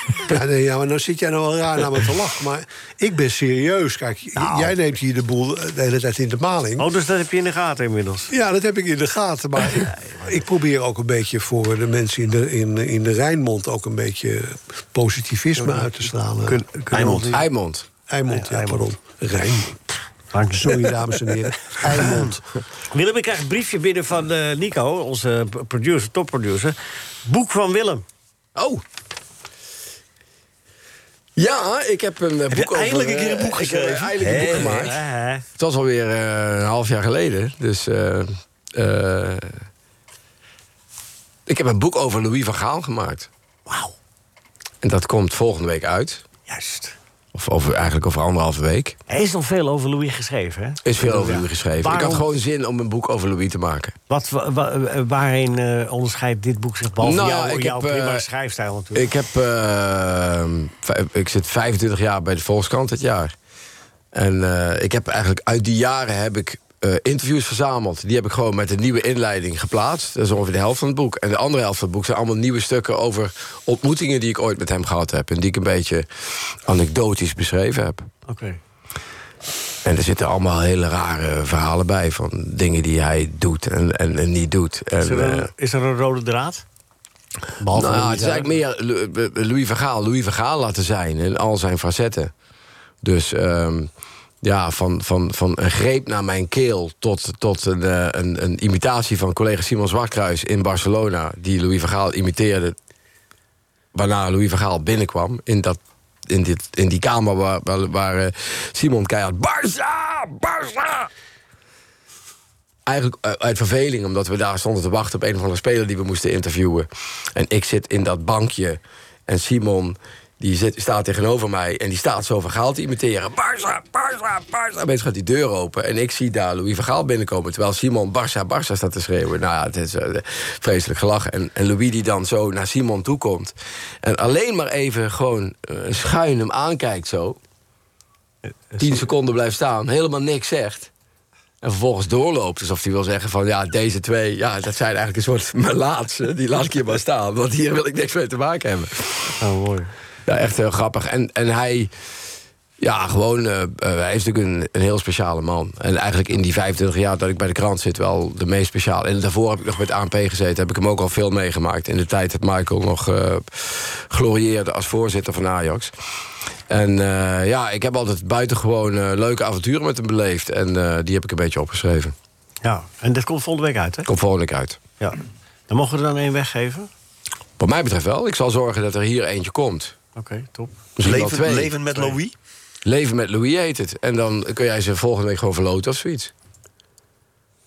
(laughs) Ja, nee, ja, maar dan zit jij nou wel raar naar me te lachen. Maar ik ben serieus. Kijk, j- jij neemt hier de boel eh, de hele tijd in de maling. Oh, dus dat heb je in de gaten inmiddels. Ja, dat heb ik in de gaten. Maar (laughs) ik, ik probeer ook een beetje voor de mensen in de, in, in de Rijnmond... ook een beetje positivisme uit te stralen. Kun, kun Eimond. Eimond. Eimond, ja, pardon. Rijnmond. Dank je. Sorry, dames en heren. (laughs) Eimond. Willem, ik krijg een briefje binnen van eh, Nico, onze producer, topproducer. Boek van Willem. Oh. Ja, ik heb een eh, boek over... eindelijk een keer een eh, boek ik geschreven? eindelijk een boek gemaakt. Het was alweer eh, een half jaar geleden. Dus eh, eh, ik heb een boek over Louis van Gaal gemaakt. Wauw, En dat komt volgende week uit. juist. Of over, eigenlijk over anderhalve week. Er is nog veel over Louis geschreven, hè? Is veel over Louis geschreven. Ik had gewoon zin om een boek over Louis te maken. Wat, wa- wa- waarin eh, onderscheidt dit boek zich behalve Nou, jou, ik jouw heb, prima eh, schrijfstijl natuurlijk? Ik, heb, eh, ik zit 25 jaar bij de Volkskrant dit jaar. En ik heb eigenlijk uit die jaren heb ik eh, interviews verzameld. Die heb ik gewoon met een nieuwe inleiding geplaatst. Dat is ongeveer de helft van het boek. En de andere helft van het boek zijn allemaal nieuwe stukken over ontmoetingen die ik ooit met hem gehad heb. En die ik een beetje anekdotisch beschreven heb. Oké. En er zitten allemaal hele rare verhalen bij van dingen die hij doet en, en, en niet doet. Is, er eh, een, is er een rode draad? Behalve nou, het is eigenlijk meer Lu- Louis van Gaal, Louis van Gaal laten zijn in al zijn facetten. Dus ehm, ja, van, van, van een greep naar mijn keel tot, tot een, eh, een, een imitatie van collega Simon Zwartkruis in Barcelona, die Louis van Gaal imiteerde. Waarna Louis van Gaal binnenkwam in, dat, in, dit, in die kamer waar, waar, waar eh, Simon keihard. Barça! Barça! Eigenlijk uit- uit verveling, omdat we daar stonden te wachten op een of andere speler die we moesten interviewen. En ik zit in dat bankje en Simon die zit, staat tegenover mij en die staat zo van Gaal te imiteren. Barça, Barça, Barça. Opeens gaat die deur open en ik zie daar Louis van Gaal binnenkomen... terwijl Simon Barça, Barça staat te schreeuwen. Nou ja, het is eh, vreselijk gelachen. En, en Louis die dan zo naar Simon toe komt... en alleen maar even gewoon eh, schuin hem aankijkt zo... tien seconden blijft staan, helemaal niks zegt... En vervolgens doorloopt, alsof hij wil zeggen van... ja, deze twee, ja, dat zijn eigenlijk een soort (laughs) melaatsen. Die laat ik hier maar staan, want hier wil ik niks mee te maken hebben. Oh, mooi. Ja, echt heel grappig. En, en hij... Ja, gewoon, eh, eh, hij is natuurlijk een, een heel speciale man. En eigenlijk in die 25 jaar dat ik bij de krant zit... wel de meest speciale. En daarvoor heb ik nog met ANP gezeten. Heb ik hem ook al veel meegemaakt. In de tijd dat Michael nog eh glorieerde als voorzitter van Ajax. En ja, ik heb altijd buitengewoon leuke avonturen met hem beleefd. En die heb ik een beetje opgeschreven. Ja, en dit komt volgende week uit, hè? Komt volgende week uit. Ja. Dan mogen we er dan één weggeven? Wat mij betreft wel. Ik zal zorgen dat er hier eentje komt. Oké, top. Wel Leven, twee. leven met Louis? Leven met Louis heet het. En dan kun jij ze volgende week gewoon verloten of zoiets.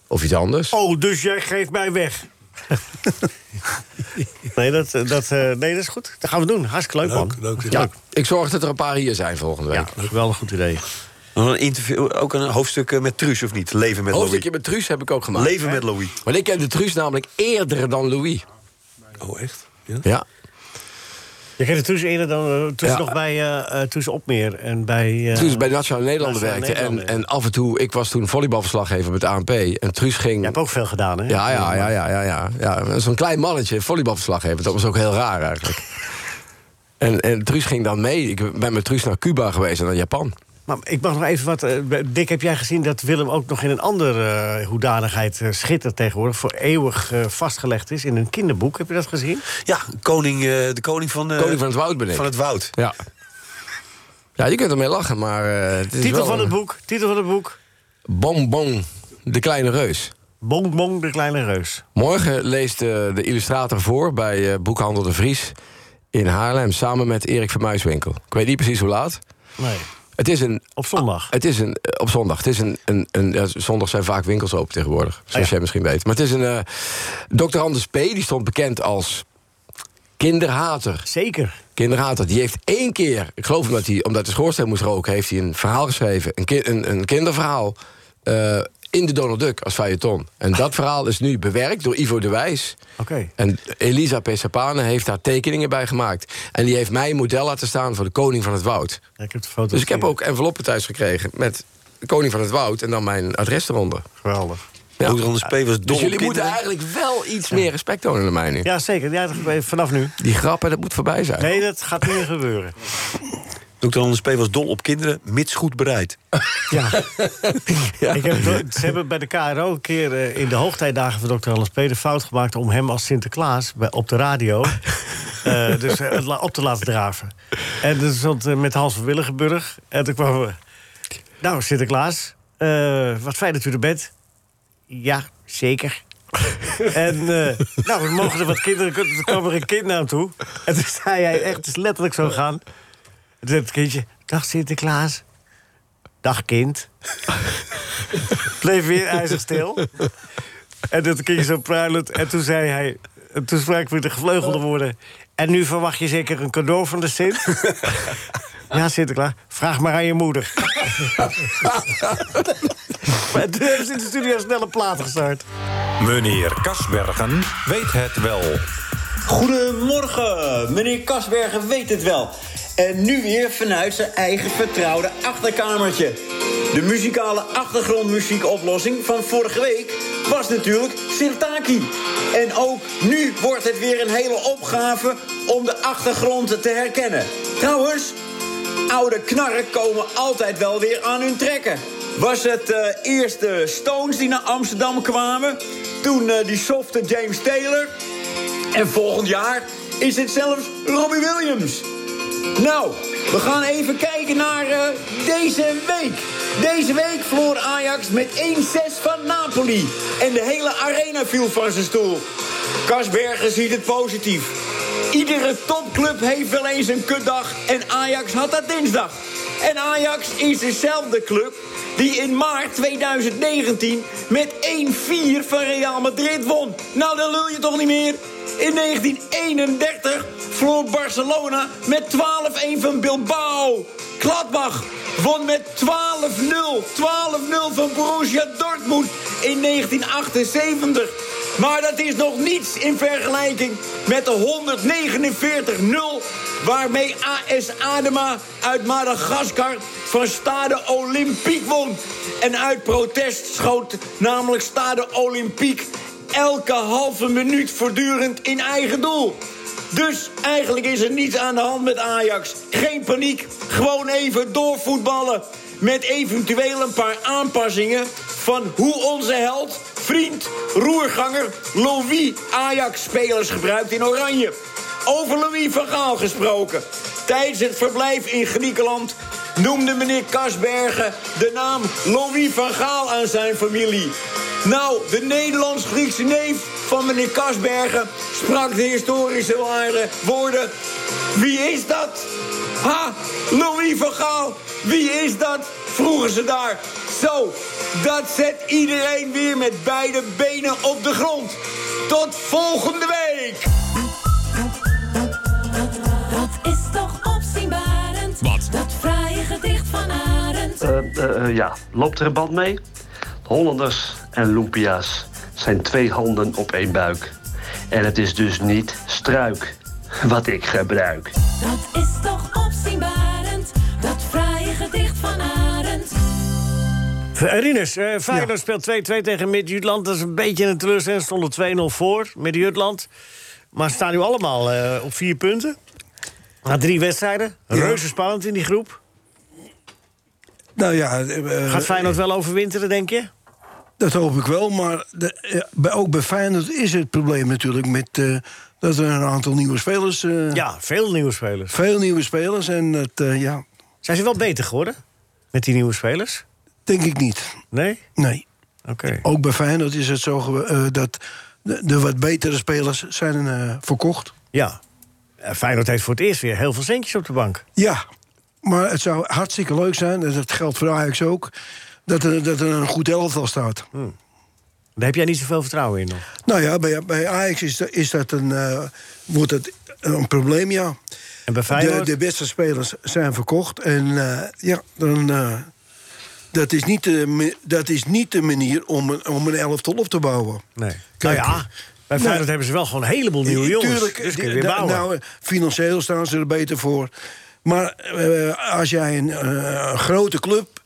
Of iets anders. Oh, dus jij geeft mij weg. (laughs) nee, dat, dat, eh, nee, dat is goed. Dat gaan we doen. Hartstikke leuk, man. Leuk, leuk. Ja, ik zorg dat er een paar hier zijn volgende week. Ja, wel een goed idee. Nog Een interview, ook een hoofdstuk eh, met Truus, of niet? Leven met Hoofdstukje Louis. met Truus heb ik ook gemaakt. Leven met Louis. Want ik ken de Truus namelijk eerder dan Louis. Oh, echt? Ja? Ja. Je kent het toen eerder dan eh, toen Ja. nog bij eh, eh, toen ze Opmeer en bij... eh, Toen ze bij Nationale Nederlanden werkte. En, en af en toe, ik was toen volleybalverslaggever met ANP. En Truus ging... Je hebt ook veel gedaan, hè? Ja, ja, ja, ja, ja, ja. ja Zo'n klein mannetje, volleybalverslaggever. Dat was ook heel raar eigenlijk. (laughs) En, en Truus ging dan mee. Ik ben met Truus naar Cuba geweest en naar Japan. Maar ik mag nog even wat... eh, Dick, heb jij gezien dat Willem ook nog in een andere eh, hoedanigheid eh, schittert tegenwoordig... voor eeuwig vastgelegd is in een kinderboek? Heb je dat gezien? Ja, koning, eh, de koning van, eh, Koning van het Woud ben ik. van het woud. Ja. Ja, je kunt ermee lachen, maar... eh, het is Titel wel van het boek, titel van het boek. Bong Bong, de kleine reus. Bong Bong, de kleine reus. Morgen leest de illustrator voor bij eh, Boekhandel de Vries in Haarlem... samen met Erik van Muiswinkel. Ik weet niet precies hoe laat. Nee, Het is een... op zondag. Het is een, eh, op zondag. Het is een, een, een ja, zondag zijn vaak winkels open tegenwoordig. Zoals ja. jij misschien weet. Maar het is een... eh Dr. Anders P. die stond bekend als kinderhater. Zeker. Kinderhater. Die heeft één keer... Ik geloof omdat hij omdat de schoorsteen moest roken... heeft hij een verhaal geschreven. Een, ki- een, een kinderverhaal. eh, in de Donald Duck als feuilleton. En dat verhaal is nu bewerkt door Ivo de Wijs. Oké. En Elisa Pesapane heeft daar tekeningen bij gemaakt. En die heeft mij een model laten staan voor de koning van het woud. Ja, ik heb de foto Dus ik heb ook enveloppen thuis gekregen met de koning van het woud en dan mijn adres eronder. Geweldig. Ja. Anders P. was Dus jullie moeten eigenlijk wel iets meer respect tonen naar mij nu. Ja, zeker. Ja, vanaf nu. Die grappen, dat moet voorbij zijn. Nee, dat gaat niet meer gebeuren. Dr. Anders P. was dol op kinderen, mits goed bereid. (laughs) Ja. Ik heb, ze hebben bij de KRO een keer eh, in de hoogtijdagen van Dr. Hans P. de fout gemaakt om hem als Sinterklaas bij, op de radio (laughs) eh, dus, eh, op te laten draven. En dat stond met Hans van Willigenburg. En toen kwamen we. Nou, Sinterklaas, eh, wat fijn dat u er bent. Ja, zeker. (laughs) en eh, nou, we mogen er wat kinderen. Er kwam er een kind naar hem toe. En toen zei hij echt, het is letterlijk zo gaan. En toen zei het kindje: Dag Sinterklaas. Dag kind. Bleef weer ijzig stil. En dat kindje zo pruilend. En toen zei hij... en Toen sprak ik weer de gevleugelde woorden. En nu verwacht je zeker een cadeau van de Sint? ja, Sinterklaas. Vraag maar aan je moeder. maar toen hebben ze in de studio snel een plaat gestart. Meneer Kasbergen weet het wel. Goedemorgen, meneer Kasbergen weet het wel. En nu weer vanuit zijn eigen vertrouwde achterkamertje. De muzikale achtergrondmuziekoplossing van vorige week was natuurlijk Sirtaki. En ook nu wordt het weer een hele opgave om de achtergrond te herkennen. Trouwens, oude knarren komen altijd wel weer aan hun trekken. Was het eh eerst de Stones die naar Amsterdam kwamen... toen eh, die softe James Taylor... En volgend jaar is het zelfs Robbie Williams. Nou, we gaan even kijken naar eh, deze week. Deze week verloor Ajax met 1-6 van Napoli. En de hele arena viel van zijn stoel. Kasbergen ziet het positief. Iedere topclub heeft wel eens een kutdag en Ajax had dat dinsdag. En Ajax is dezelfde club die in maart 2019 met 1-4 van Real Madrid won. Nou, dan lul je toch niet meer? In 1931 verloor Barcelona met 12-1 van Bilbao. Gladbach won met 12-0. 12-0 van Borussia Dortmund in 1978. Maar dat is nog niets in vergelijking met de 149-0... waarmee AS Adema uit Madagaskar van Stade Olympique won. En uit protest schoot namelijk Stade Olympique... elke halve minuut voortdurend in eigen doel. Dus eigenlijk is er niets aan de hand met Ajax. Geen paniek, gewoon even doorvoetballen. Met eventueel een paar aanpassingen van hoe onze held, vriend, roerganger Louis Ajax-spelers gebruikt in Oranje. Over Louis van Gaal gesproken. Tijdens het verblijf in Griekenland noemde meneer Kasbergen de naam Louis van Gaal aan zijn familie. Nou, de Nederlands-Griekse neef van meneer Kasbergen sprak de historische ware woorden. Wie is dat? Ha, Louis van Gaal, wie is dat? Vroegen ze daar. Zo, dat zet iedereen weer met beide benen op de grond. Tot volgende week! Dat is toch opzienbarend. Wat? Dat fraaie gedicht van Arend. Eh, eh, eh, ja, loopt er een band mee? Hollanders en Lumpia's zijn twee handen op één buik. En het is dus niet struik wat ik gebruik. Dat is toch opzienbarend, dat fraaie gedicht van Arend. Rinus, eh Feyenoord speelt 2-2 tegen Mid-Jutland. Dat is een beetje een teleurstelling. Stonden 2-0 voor, Mid-Jutland. Maar ze staan nu allemaal eh, op vier punten. Na drie wedstrijden. Reuze spannend in die groep. Nou ja... eh, Gaat Feyenoord wel overwinteren, denk je? Dat hoop ik wel, maar de, ook bij Feyenoord is het probleem natuurlijk... Met, eh, dat er een aantal nieuwe spelers... eh, Ja, veel nieuwe spelers. Veel nieuwe spelers en dat, eh, ja... Zijn ze wel beter geworden met die nieuwe spelers? Denk ik niet. Nee? Nee. Oké. Ook bij Feyenoord is het zo dat de, de wat betere spelers zijn verkocht. Ja. Feyenoord heeft voor het eerst weer heel veel centjes op de bank. Ja, maar het zou hartstikke leuk zijn, en dat geldt voor Ajax ook... dat er, dat er een goed elftal staat. Daar heb jij niet zoveel vertrouwen in nog. Nou ja, bij, bij Ajax is, dat- is dat een, eh, wordt het een probleem, ja. En bij De, Feyenoord? de beste spelers zijn verkocht. En eh, ja, dan, eh, dat, is niet de, dat is niet de manier om een, om een elftal op te bouwen. Nee. Kijk, nou ja, bij nee. Feyenoord hebben ze wel gewoon een heleboel nieuwe jongens. Tuurlijk, dus kun je weer bouwen. nou, financieel staan ze er beter voor. Maar als jij een grote club...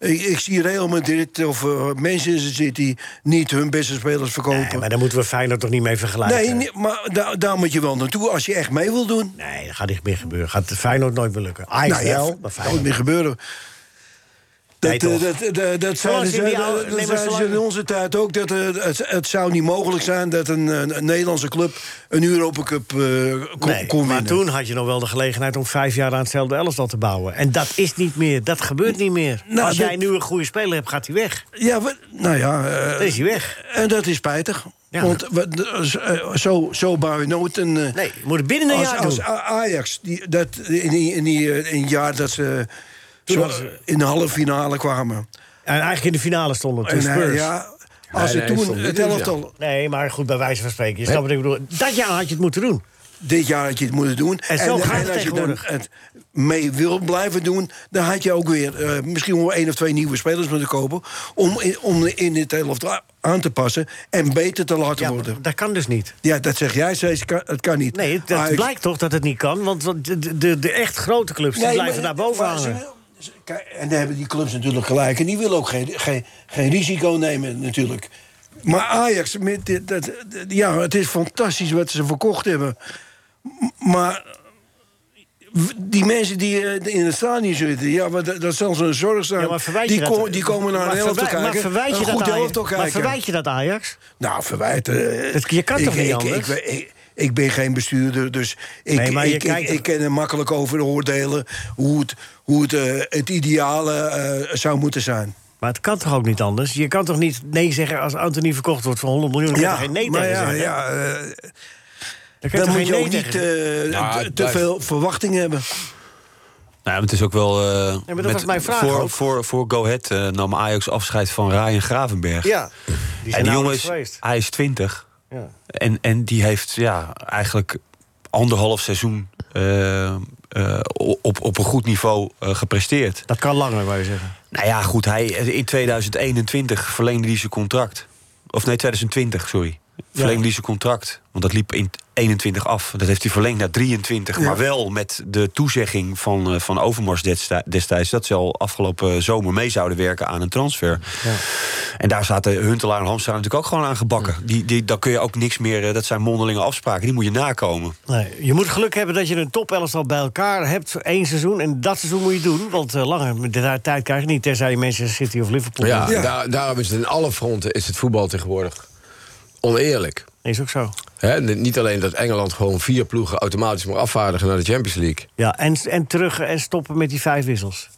Ik, ik zie Real Madrid of uh, Manchester City niet hun beste spelers verkopen. Nee, maar daar moeten we Feyenoord toch niet mee vergelijken? Nee, nee, maar da- daar moet je wel naartoe als je echt mee wil doen. Nee, dat gaat niet meer gebeuren. Gaat Feyenoord nooit meer lukken. Ajax nou ja, wel, maar Feyenoord moet meer gebeuren. Dat, eh, toch? dat, dat, dat Zolang zeiden ze oude- nee, zeiden in onze tijd ook. Dat eh, het, het zou niet mogelijk zijn dat een, een, een Nederlandse club een Europa Cup eh, kon, Nee, kon maar toen had je nog wel de gelegenheid om vijf jaar aan hetzelfde elftal te bouwen. En dat is niet meer. Dat gebeurt niet meer. Nou, Als jij nu een goede speler hebt, gaat hij weg. Ja, we- nou ja. eh, Dan is hij weg. En dat is spijtig. Ja. Want eh, zo, zo bouw je nooit een... eh, Nee, je moet het binnen een als, jaar als doen. Ajax, die, dat, in, die, in, die, eh, in het jaar dat ze Toen zo hadden ze- in de halve finale kwamen. En eigenlijk in de finale stonden En, toen Spurs. ja, als Nee, toen het elftal... Nee, maar goed, bij wijze van spreken. Je snapt wat ik bedoel. Dat jaar had je het moeten doen. Dit jaar had je het moeten doen. En zo gaat het als je dan het mee wil blijven doen... dan had je ook weer eh, misschien wel één of twee nieuwe spelers moeten kopen... om in, om in dit elftal aan te passen en beter te laten Ja, worden. dat kan dus niet. Ja, dat zeg jij steeds, kan- het kan niet. Nee, dat Ajax- blijkt toch dat het niet kan. Want want de, de, de echt grote clubs Nee, blijven maar- daar boven hangen. En daar hebben die clubs natuurlijk gelijk. En die willen ook geen, geen, geen risico nemen, natuurlijk. Maar Ajax, met dit, dat, ja, het is fantastisch wat ze verkocht hebben. Maar die mensen die eh, in het stadion zitten, ja, maar dat, dat zal zo'n zorg zijn. Ja, die, ko- die komen naar een verwij- kijken. Maar verwijt je dat Ajax? Maar verwijt je dat Ajax? Nou, verwijten. eh, je kan ik, toch niet ik, anders? Ik, ik, ben geen bestuurder, dus ik, Nee, ik, kijkt- ik, ik kan er makkelijk over oordelen hoe het, hoe het, eh, het ideale eh, zou moeten zijn. Maar het kan toch ook niet anders? Je kan toch niet nee zeggen als Anthony verkocht wordt voor 100 miljoen? Dan toch geen nee maar tegen ja, zeggen? ja, eh, Dan, moet je ook nee niet eh, Ja, te- veel verwachting hebben. Nou, ja, het is ook wel. eh, dat met- was mijn vraag voor, ook. Voor, voor Go Ahead eh, nam Ajax afscheid van Ryan Gravenberg. Ja, die en zijn die jongen nauwelijks is, geweest. hij is 20. Ja. En, en die heeft ja, eigenlijk anderhalf seizoen eh, op, op een goed niveau eh, gepresteerd. Dat kan langer, wou je zeggen. Nou ja, goed, hij, in 2021 verlengde hij zijn contract. Of nee, 2020, sorry. Verlengde hij zijn contract. Want dat liep in 21 af. Dat heeft hij verlengd naar 23. Ja. Maar wel met de toezegging van, eh, van Overmars destij- destijds... dat ze al afgelopen zomer mee zouden werken aan een transfer. Ja. En daar zaten Huntelaar en Hamstra natuurlijk ook gewoon aan gebakken. Die, die, daar kun je ook niks meer... eh, Dat zijn mondelinge afspraken, die moet je nakomen. Nee, je moet geluk hebben dat je een topelftal bij elkaar hebt voor één seizoen. En dat seizoen moet je doen, want eh, langer met de tijd krijg je niet... tenzij je Manchester City of Liverpool Ja. Daar, daarom is het in alle fronten is het voetbal tegenwoordig oneerlijk. Is ook zo. Niet alleen dat Engeland gewoon vier ploegen automatisch mag afvaardigen naar de Champions League. Ja, en, en terug en stoppen met die vijf wissels.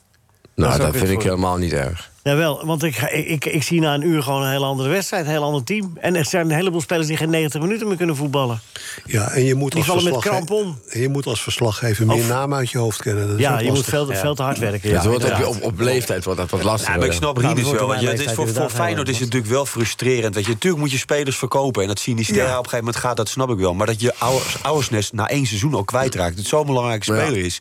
Nou, dat vind ik voor- helemaal niet erg. Jawel, want ik, ik, ik, ik zie na een uur gewoon een hele andere wedstrijd, een heel ander team. En er zijn een heleboel spelers die geen 90 minuten meer kunnen voetballen. Ja, en je moet Die als vallen met verslagge- kramp om. en je moet als verslaggever meer Of- namen uit je hoofd kennen. Dat is Ja, je moet veel, te- veel te hard werken. Ja, Ja, het wordt op, op, op leeftijd wordt dat wat lastiger. Ja, maar ik snap Nou, wordt wel. Want ja, het is voor, voor Feyenoord is het natuurlijk wel frustrerend. Weet je, natuurlijk moet je spelers verkopen. En dat Sinisterra Ja. op een gegeven moment gaat, dat snap ik wel. Maar dat je Ouwers- Ouwersnes na één seizoen al kwijtraakt. Dat het zo'n belangrijke Ja. speler is.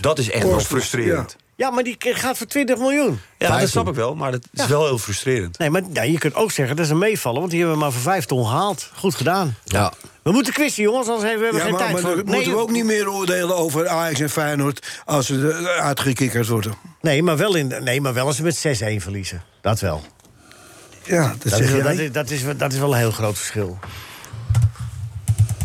Dat is echt wel frustrerend. Ja, maar die gaat voor 20 miljoen. Ja, dat snap ik wel, maar dat is Ja. wel heel frustrerend. Nee, maar ja, je kunt ook zeggen, dat is een meevallen... want die hebben we maar voor 5 ton gehaald. Goed gedaan. Ja. We moeten quizzen, jongens, anders hebben we Ja, geen maar, tijd maar voor... dan moeten we ook niet meer oordelen over Ajax en Feyenoord... als ze er uitgekikkerd worden. Nee, maar wel, in, nee, maar wel als ze met 6-1 verliezen. Dat wel. Ja, dat, is, dat, is, dat, is, dat is wel een heel groot verschil.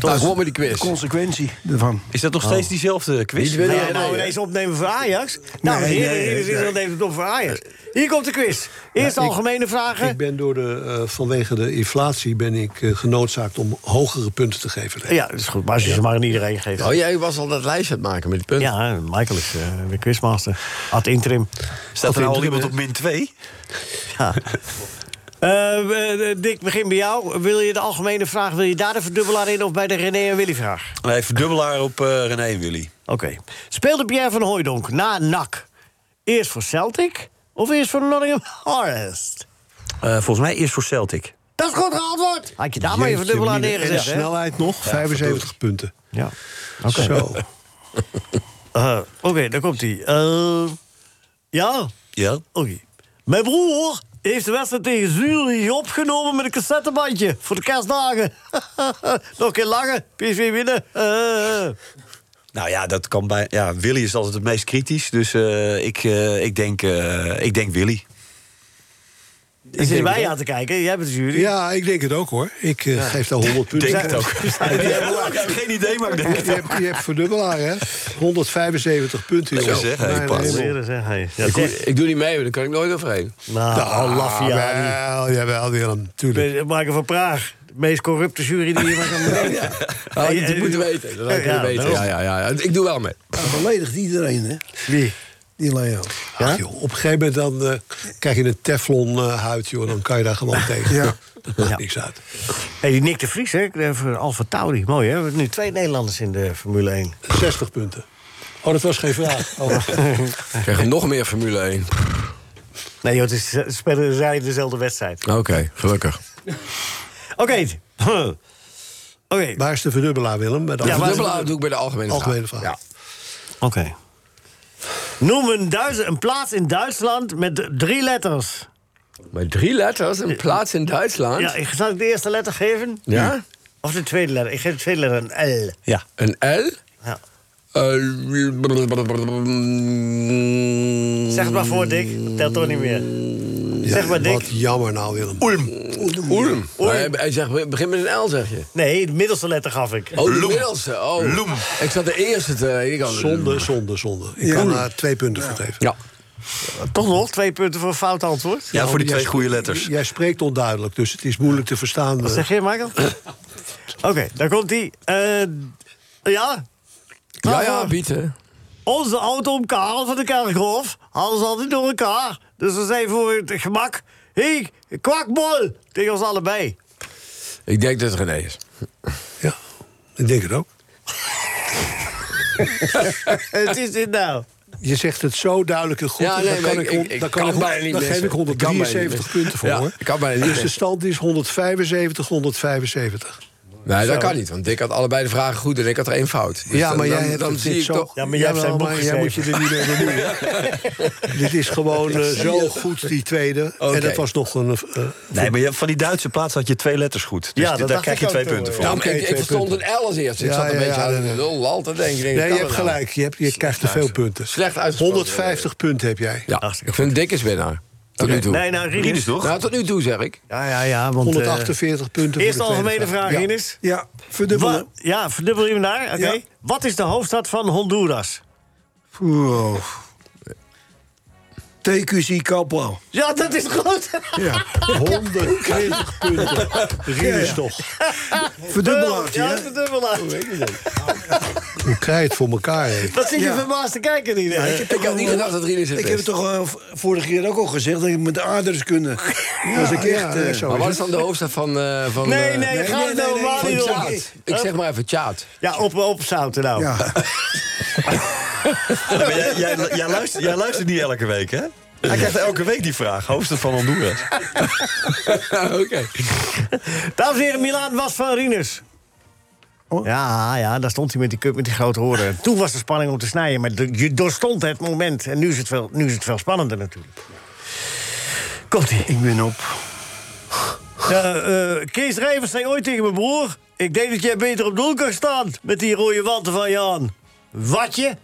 Nou, gewoon met die de quiz. consequentie ervan. Is dat nog steeds diezelfde quiz? Niet willen- Wil Ja, je nou nee, ineens opnemen voor Ajax? Nou, Nee, heren, nee, nee, nee. neemt het op voor Ajax. Hier komt de quiz. Eerst Ja, ik- algemene vragen. Ik ben door de, eh, vanwege de inflatie ben ik eh, genoodzaakt om hogere punten te geven. Ja, dat is goed. Maar als je ze maar aan iedereen geeft. Oh, jij was al dat lijstje aan het maken met die punten. Ja, Michael is eh, de quizmaster. Ad interim. Staat er nou al iemand op min 2? Ja. (laughs) Eh, eh, Dick, begin bij jou. Wil je de algemene vraag, wil je daar de verdubbelaar in... of bij de René en Willy vraag? Nee, verdubbelaar op eh, René en Willy. Oké. Speelde Pierre van Hooijdonk na NAC eerst voor Celtic... of eerst voor Nottingham (laughs) Forest? Eh, volgens mij eerst voor Celtic. Dat is goed geantwoord. Had je daar maar je verdubbelaar neergezet, En hè? snelheid nog, 75 punten. Ja. Oké. Zo. (laughs) Eh, Oké, daar komt hij. ja? Ja? Oké. Mijn broer heeft de wedstrijd tegen Zurich opgenomen met een cassettebandje voor de kerstdagen. (laughs) Nog een lachen, PSV winnen. Eh. Nou ja, dat kan bij. Ja, Willy is altijd het meest kritisch. Dus eh, ik, eh, ik, denk, ik denk Willy. Ik zit bij je aan te kijken, jij bent de jury. Ja, ik denk het ook hoor. Ik eh, geef daar 100 punten. Denk het ook. voor. Ik heb geen idee, maar ik denk het Je hebt, je hebt verdubbelaar, hè? 175 punten, zeg, pas. hij. Ja, Ik, ik doe niet mee, daar kan ik nooit overheen. Nou, Ah, Lafiani. wel, jawel, Willem, tuurlijk. Michael van Praag. De meest corrupte jury die je maar kan bedenken. Oh, je eh, moet weten. Dat had ik ja, willen weten. Ja, ja, ja. Ik doe wel mee. Hij beledigt iedereen, hè? Wie? Die Leo. Ach, joh, op een gegeven moment dan, eh, krijg je een teflon eh, huid, joh. Dan kan je daar gewoon tegen. Ja. (laughs) Dat maakt Ja. niks uit. Hey, die Nick de Vries, hè? Voor Alfa Tauri. Mooi, hè? We hebben nu twee Nederlanders in de Formule 1. 60 punten. Oh, dat was geen vraag. (laughs) Oh. Ik krijg nog meer Formule 1. Nee, joh, het is, spelen zij dezelfde wedstrijd. Oké, gelukkig. Oké. Oké. Waar is de verdubbelaar, Willem? Bij de Ja, waar is de Dubbelaar doe ik bij de algemene, algemene vraag. vraag. Oké. Noem een, Duits- een plaats in Duitsland met drie letters. Met drie letters, een plaats in Duitsland. Ja, ik zal ik de eerste letter geven? Ja? Of de tweede letter? Ik geef de tweede letter een L. Ja. Een L? Ja. Eh, Zeg het maar voor, Dick. Telt toch niet meer. Zeg maar, Dick. Wat jammer nou, Willem. Ulm. Ulm. Hij, hij zegt, begin met een L, zeg je. Nee, de middelste letter gaf ik. Oh, de middelste. Oh. Ik zat de eerste te... Ik had, Zonde, zonde, zonde. Ik kan daar twee punten voor geven. Ja. Toch nog twee punten voor een fout antwoord? Ja, voor die jij twee goede letters. Jij spreekt onduidelijk, dus het is moeilijk te verstaan. Wat eh. zeg je, Michael? (laughs) Oké, daar komt hij. ja? Ja, ja, bieten. Onze oud-oom Karel van de Kerkhof hadden ze altijd door elkaar. Dus we zijn voor het gemak... Hé, hey, kwakbol! Tegen ons allebei. Ik denk dat het René is. Ja, ik denk het ook. (laughs) het is dit nou. Je zegt het zo duidelijk en goed. Ja, nee, maar kan ik- ik, kan kan ik, bijna niet dan geef ik Ik kan bijna niet 173 missen. punten voor, Ja, hoor. ik kan bijna niet Dus de stand is 175, 175. Nee, dat Zo. kan niet, want Dick had allebei de vragen goed en ik had er één fout. Dus ja, dan- maar jij dan, hebt dan het zie ik zo... toch... Ja, maar jij hebt zijn boek maar jij moet je er niet mee bemoeien. (laughs) dit is gewoon eh, zo goed, die tweede. Oké. En dat was nog een... eh, Nee, maar je- van die Duitse plaats had je twee letters goed. Dus Ja, dat daar krijg ik je twee ook, punten eh, voor. Maar ik, ik verstond punten. een L als eerste. Ik Ja, zat een ja, beetje ja, aan de lul al te denken. Ik denk, nee, je hebt nou? gelijk. Je, hebt, je krijgt te veel punten. Slecht uitgesproken. 150 punten heb jij. Ja, ik vind Dick is winnaar. Tot nu toe. Nee, nou, Rinus. Toch? Nou, tot nu toe zeg ik. Ja, ja, ja. Want, eh, 148 punten voor Eerst de algemene vraag, Ja. Rinus. Ja, verdubbelen. Ja, verdubbel je hem daar? Oké. Ja. Wat is de hoofdstad van Honduras? Wow. TQC Kapel. Ja, dat is goed. Ja. 120 punten. Rinus toch. Verdubbelaartje, Ja, hè? verdubbelaar. Hoe krijg je het voor elkaar, hè? Wat zit je Ja. verbaasd te kijken, Rinus? Ik had niet gedacht dat Rinus het Ik heb het is. toch eh, v- vorige keer ook al gezegd dat ik met de aardrijkskunde. als ik echt. eh, zo Maar is wat het. is dan de hoofdstad van... eh, van Nee, eh, nee, nee, ga nee, het nee, nou nee, niet. Tjaat. Ik zeg maar even Tjaat. Ja, op, op zouten nou. ja. (laughs) Ja, maar jij, jij, jij luistert, jij luistert niet elke week, hè? Hij krijgt elke week die vraag. Hoofdstad van Honduras. (laughs) Oké. Dames en heren, Milaan was van Rinus. Ja, ja, daar stond hij met die cup met die grote horen. En Toen was de spanning om te snijden, maar de- je doorstond het moment. En nu is het veel, nu is het veel spannender natuurlijk. Komt-ie. Ik ben op. Ja, eh, Kees Rijvers zei ooit tegen mijn broer... ik denk dat jij beter op doel kan staan met die rode wanten van je aan. Watje?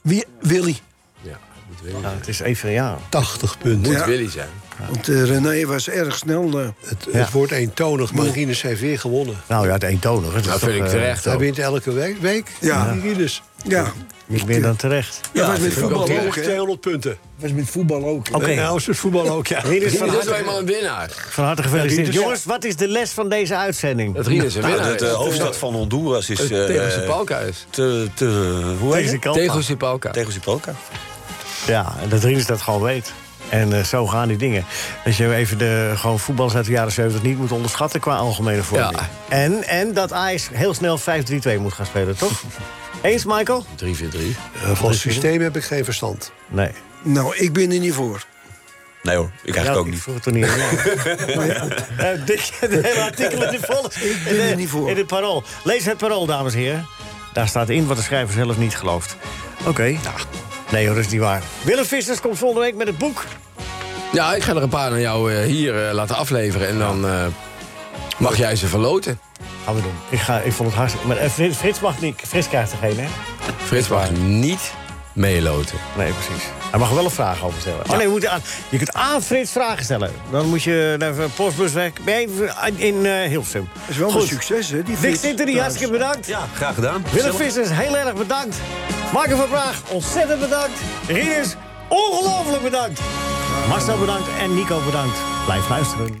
Wie, Willy. Ja, moet Willy Ja, het is even, ja. 80 punten. Moet Ja. Willy zijn. Want eh, René was erg snel. eh. Het, Ja. het wordt eentonig, maar Rinus heeft weer gewonnen. Nou ja, het eentonig. Dat toch, vind ik eh, terecht Hij ook. wint elke week. week. Ja. Rinus. ja, Niet meer dan terecht. dat was met voetbal ook, terecht, hè? 200 punten. Dat was met voetbal ook. Oké. Nou, is het voetbal ook, ja. Rinus, van Dat is eenmaal een winnaar. van harte gefeliciteerd. Ja, Jongens, wat is de les van deze uitzending? Dat Rinus een Nou, winnaar de, de is. hoofdstad van Honduras is... Eh, Tegucigalpa is. te, te, hoe heet het? Tegucigalpa. Tegucigalpa. Ja, en dat Rinus dat gewoon weet. En eh, zo gaan die dingen. Dat je even de gewoon voetballers uit de jaren 70 niet moet onderschatten qua algemene vorming. Ja. En, en dat Ajax heel snel 5-3-2 moet gaan spelen, toch? (laughs) Eens, Michael? 3-4-3. Eh, van het systeem heb ik geen verstand. Nee. Nou, ik ben er niet voor. Nee hoor, ik eigenlijk Ja, ook niet. vroeg het niet aan jou. (laughs) Eh, de (laughs) hele artikel in de volle. Ik ben er niet voor. In het parool. Lees het parool, dames en heren. Daar staat in wat de schrijver zelf niet gelooft. Oké. Nee hoor, dat is niet waar. Willem Vissers komt volgende week met het boek. Ja, ik ga er een paar naar jou eh, hier eh, laten afleveren. En dan eh, mag jij ze verloten. Gaan we doen. Ik, ga, ik vond het hartstikke... Maar eh, Frits, Frits mag niet... Frits krijgt er geen, hè? Frits mag niet meeloten. Nee, precies. Hij mag wel een vraag over stellen. Oh nee, je, moet aan, je kunt aan Frits vragen stellen. Dan moet je naar de postbusweg nee, in eh Hilversum. Dat is wel Goed. een succes, hè? Die Dick hartstikke bedankt. Ja, graag gedaan. Willem Vissers, heel erg bedankt. Marco van Praag, ontzettend bedankt. Rinus, ongelooflijk bedankt. Marcel bedankt en Nico bedankt. Blijf luisteren.